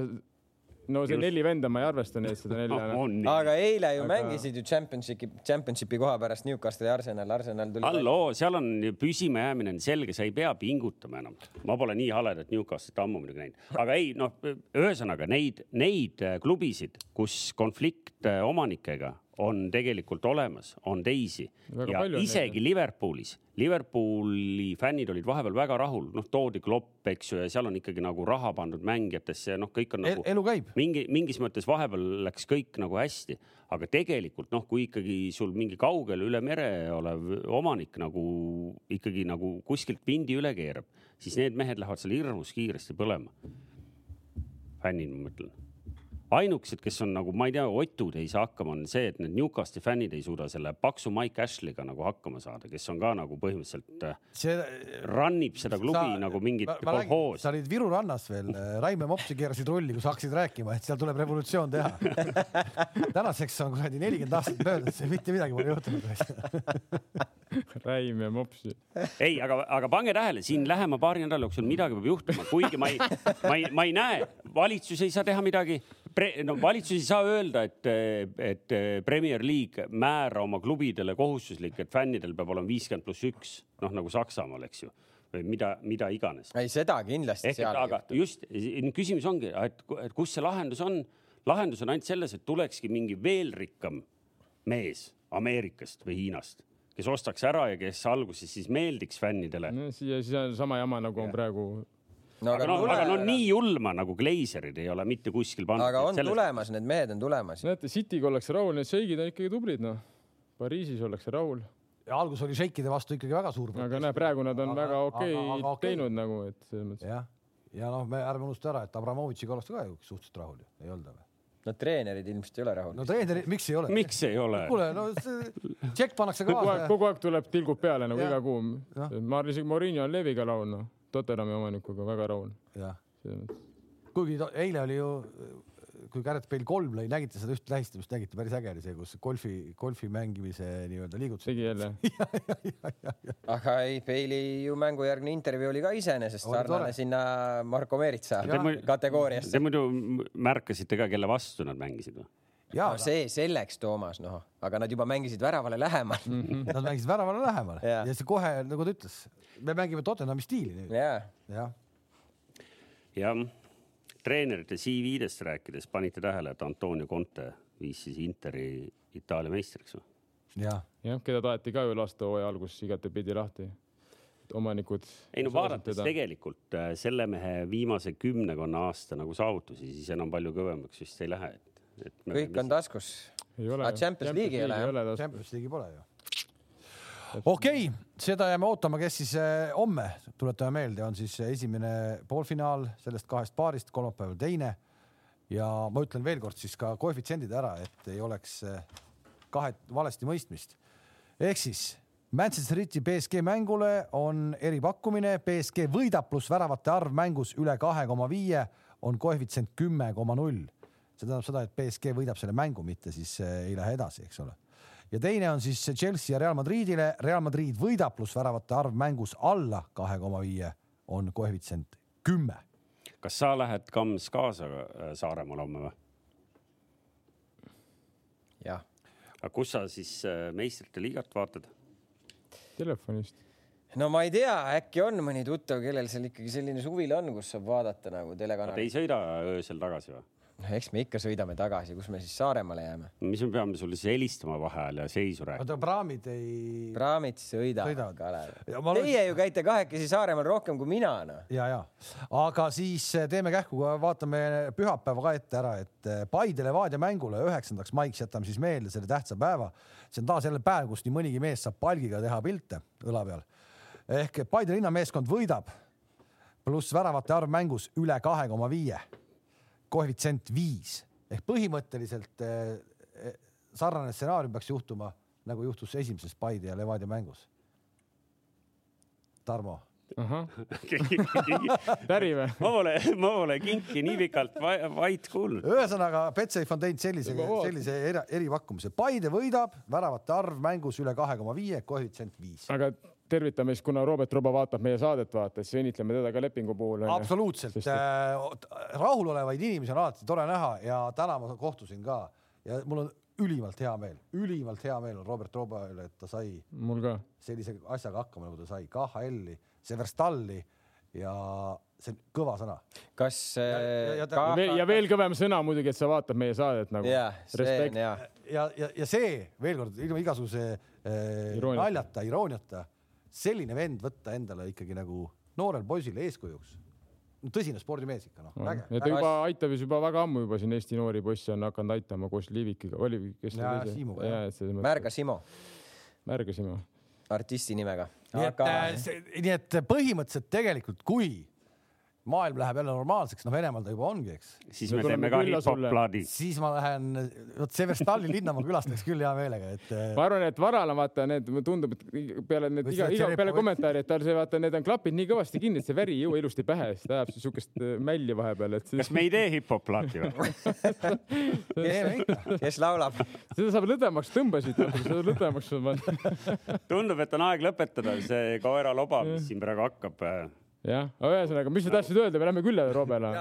no see Just. neli venda, ma ei arvesta neid seda nelja. on nii. aga eile ju Aga- mängisid ju Championshipi, Championshipi koha pärast Newcastle ja Arsenal, Arsenal tuli. halloo, seal on püsima jäämine on selge, sa ei pea pingutama enam. ma pole nii haledat Newcastle'it ammu muidugi näinud, aga ei noh, ühesõnaga neid, neid äh, klubisid, kus konflikt äh, omanikega on tegelikult olemas, on teisi Väga ja isegi Liverpoolis, Liverpooli fännid olid vahepeal väga rahul, noh toodi klopp, eks ju, ja seal on ikkagi nagu raha pandud mängijatesse ja noh, kõik on nagu elu käib. mingi, mingis mõttes vahepeal läks kõik nagu hästi, aga tegelikult noh, kui ikkagi sul mingi kaugel üle mere olev omanik nagu ikkagi nagu kuskilt pindi üle keerab, siis need mehed lähevad seal hirmus kiiresti põlema. fännid, ma mõtlen. ainukesed, kes on nagu, ma ei tea, otud ei saa hakkama, on see, et need Newcastli fännid ei suuda selle paksu Mike Ashley'ga nagu hakkama saada, kes on ka nagu põhimõtteliselt äh, see. run ib seda klubi sa, nagu mingit kolhoosi. sa olid Viru rannas veel, Raime Mopsi keerasid rulli, kus hakkasid rääkima, et seal tuleb revolutsioon teha. tänaseks on kuradi nelikümmend aastat möödas, mitte midagi pole juhtunud. Räim ja Mopsi. ei, aga, aga pange tähele, siin lähema paari nädala jooksul midagi peab juhtuma, kuigi ma ei, ma ei, ma ei näe, valitsus ei saa teha midagi. No valitsus ei saa öelda, et, et Premier League määra oma klubidele kohustuslik, et fännidel peab olema viiskümmend pluss üks, noh nagu Saksamaal, eks ju, või mida, mida iganes. ei, seda kindlasti ehk seal ei juhtu. just küsimus ongi, et ku- et kus see lahendus on. lahendus on ainult selles, et tulekski mingi veel rikkam mees Ameerikast või Hiinast, kes ostaks ära ja kes alguses siis meeldiks fännidele. no siis on sama jama, nagu on praegu. No aga no, aga no nii julma nagu Glazerid ei ole mitte kuskil pandud. aga on tulemas, need mehed on tulemas. näete, City'ga ollakse rahul, need šeigid on ikkagi tublid, noh. Pariisis ollakse rahul, algus oli šeikide vastu ikkagi väga suur. aga näe, praegu nad on Aga- väga aga- okei aga okay teinud nagu, et selles mõttes. jah, ja noh, me ärme unusta ära, et Abramovitšiga ollakse ka ju suhteliselt rahul ju, ei olda või? no treenerid ilmselt ei ole rahul no treeneri, miks ei ole? miks ei ole? kuule, no see tšekk pannakse kaasa. kogu aeg tuleb, tilgub peale nagu Jah. iga kuu Jah.. ma arvan, isegi Mourinho on Leviga rahul, noh. Tottenhami omanikuga väga rahul. kuigi to- eile oli ju, kui Gareth Bale kolm lõi, nägite seda üht tähistamist, nägite, päris äge oli see, kus golfi, golfi mängimise nii-öelda liigutus. tegi jälle. aga ei, Peili ju mängujärgne intervjuu oli ka iseenesest sarnane sinna Marko Meeritsa kategooriasse Te. muidu märkasite ka, kelle vastu nad mängisid või? Ja no see selleks, Toomas, noh, aga nad juba mängisid väravale lähemal. nad mängisid väravale lähemale Jaa. ja siis kohe, nagu ta ütles, me mängime Tottenhami stiili nüüd, jaa, jah. jah, treenerite CV-dest rääkides panite tähele, et Antonio Conte viis siis Interi Itaalia meistriks või? jah, jah, keda taheti ka ju lasta hooaja alguses igatepidi lahti. omanikud. ei no vaadates tegelikult äh, selle mehe viimase kümnekonna aasta nagu saavutusi, siis enam palju kõvemaks vist ei lähe, et. Kõik on taskus. ei ole. Aga Champions League'i ei ole, jah? Champions League'i pole ju. okei okay,, seda jääme ootama, kes siis eh, homme, tuletame meelde, on siis esimene poolfinaal sellest kahest paarist, kolmapäeval teine. ja ma ütlen veel kord siis ka koefitsiendid ära, et ei oleks eh, kahet valesti mõistmist. ehk siis Manchester City BSG mängule on eripakkumine, BSG võidab pluss väravate arv mängus üle kahe koma viie on koefitsient kümme koma null. See tähendab seda, et BSG võidab selle mängu, mitte siis eh, ei lähe edasi, eks ole ja teine on siis Chelsea ja Real Madridile, Real Madrid võidab pluss väravate arv mängus alla kahe koma viie on koefitsient kümme. kas sa lähed Kams kaasa äh, Saaremaale homme või? jah, aga kus sa siis äh, meistrite liigat vaatad? telefonist. no ma ei tea, äkki on mõni tuttav, kellel seal ikkagi selline suvila on, kus saab vaadata nagu Te ei telekanalit. sõida öösel tagasi või? Eks me ikka sõidame tagasi, kus me siis Saaremaale jääme. mis me peame sulle siis helistama vaheajal ja seisu rääkima? oota, praamid ei. praamid sõidavad. Kalev Ja ma. Teie ju käite kahekesi Saaremaal rohkem kui mina, noh. ja, ja, aga siis eh, teeme kähku, vaatame pühapäeva ka ette ära, et eh, Paide Levadia mängule üheksandaks maiks jätame siis meelde selle tähtsa päeva. see on taas jälle päev, kus nii mõnigi mees saab palgiga teha pilte õla peal. ehk Paide linnameeskond võidab pluss väravate arv mängus üle kahe koma viie, koefitsient viis ehk põhimõtteliselt eh, eh, sarnane stsenaarium peaks juhtuma nagu juhtus esimeses Paide ja Levadia mängus. Tarmo päri või? ma pole, ma pole kinki nii pikalt va- vait kuulnud. ühesõnaga, Betsafe on teinud sellise, sellise eri, eripakkumise. Paide võidab, väravate arv mängus üle kahe koma viie, koefitsient viis. aga tervitame siis, kuna Robert Roba vaatab meie saadet, vaata, siis õnnitleme teda ka lepingu puhul. absoluutselt Sest et-, rahulolevaid inimesi on alati tore näha ja täna ma kohtusin ka ja mul on ülimalt hea meel, ülimalt hea meel on Robert Roba üle, et ta sai mul ka. sellise asjaga hakkama, nagu ta sai, KHL-i, Severstalli ja see on kõva sõna. kas ja- äh, ja ta- ka- ja veel, ja kõvem sõna muidugi, et sa vaatad meie saadet nagu. hea. ja, ja, ja see veel kord ilma igasuguse äh, naljata, irooniata, selline vend võtta endale ikkagi nagu noorel poisile eeskujuks. tõsine spordimees ikka noh, ja äge. ta juba aitab ju juba väga ammu juba siin Eesti noori poisse on hakanud aitama koos Liivikiga, oli, kes jaa, et selles mõttes Märga Simo, märgasime. artisti nimega. nii et aga äh,, nii et põhimõtteliselt tegelikult, kui maailm läheb jälle normaalseks, noh, Venemaal ta juba ongi, eks. siis Me me teeme ka sulle. hip-hop-plaadi. siis ma lähen, vot Severstalli linna ma külastaks küll hea meelega, et eh, ma arvan, et Varala vaata need, mulle tundub, et peale need iga, iga peale kommentaari, et tal see vaata, need on klapid nii kõvasti kinni, et see väri ei jõua ilusti pähe, siis ta ajab siis siukest äh, mälli vahepeal, et siis kas me ei tee hip-hop-plaati või? teeme ikka. kes laulab? seda saab lõdvemaks tõmbasid, seda lõdvemaks saab panna. tundub, et on aeg lõpetada see koeraloba, mis siin praegu hakkab. jah, aga ühesõnaga, mis sa tahtsid öelda, me lähme külla Roobele?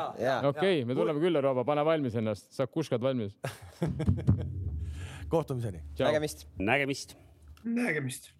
okei, me tuleme külla, Rooba, pane valmis ennast, saab kuskad valmis. kohtumiseni. nägemist. nägemist. nägemist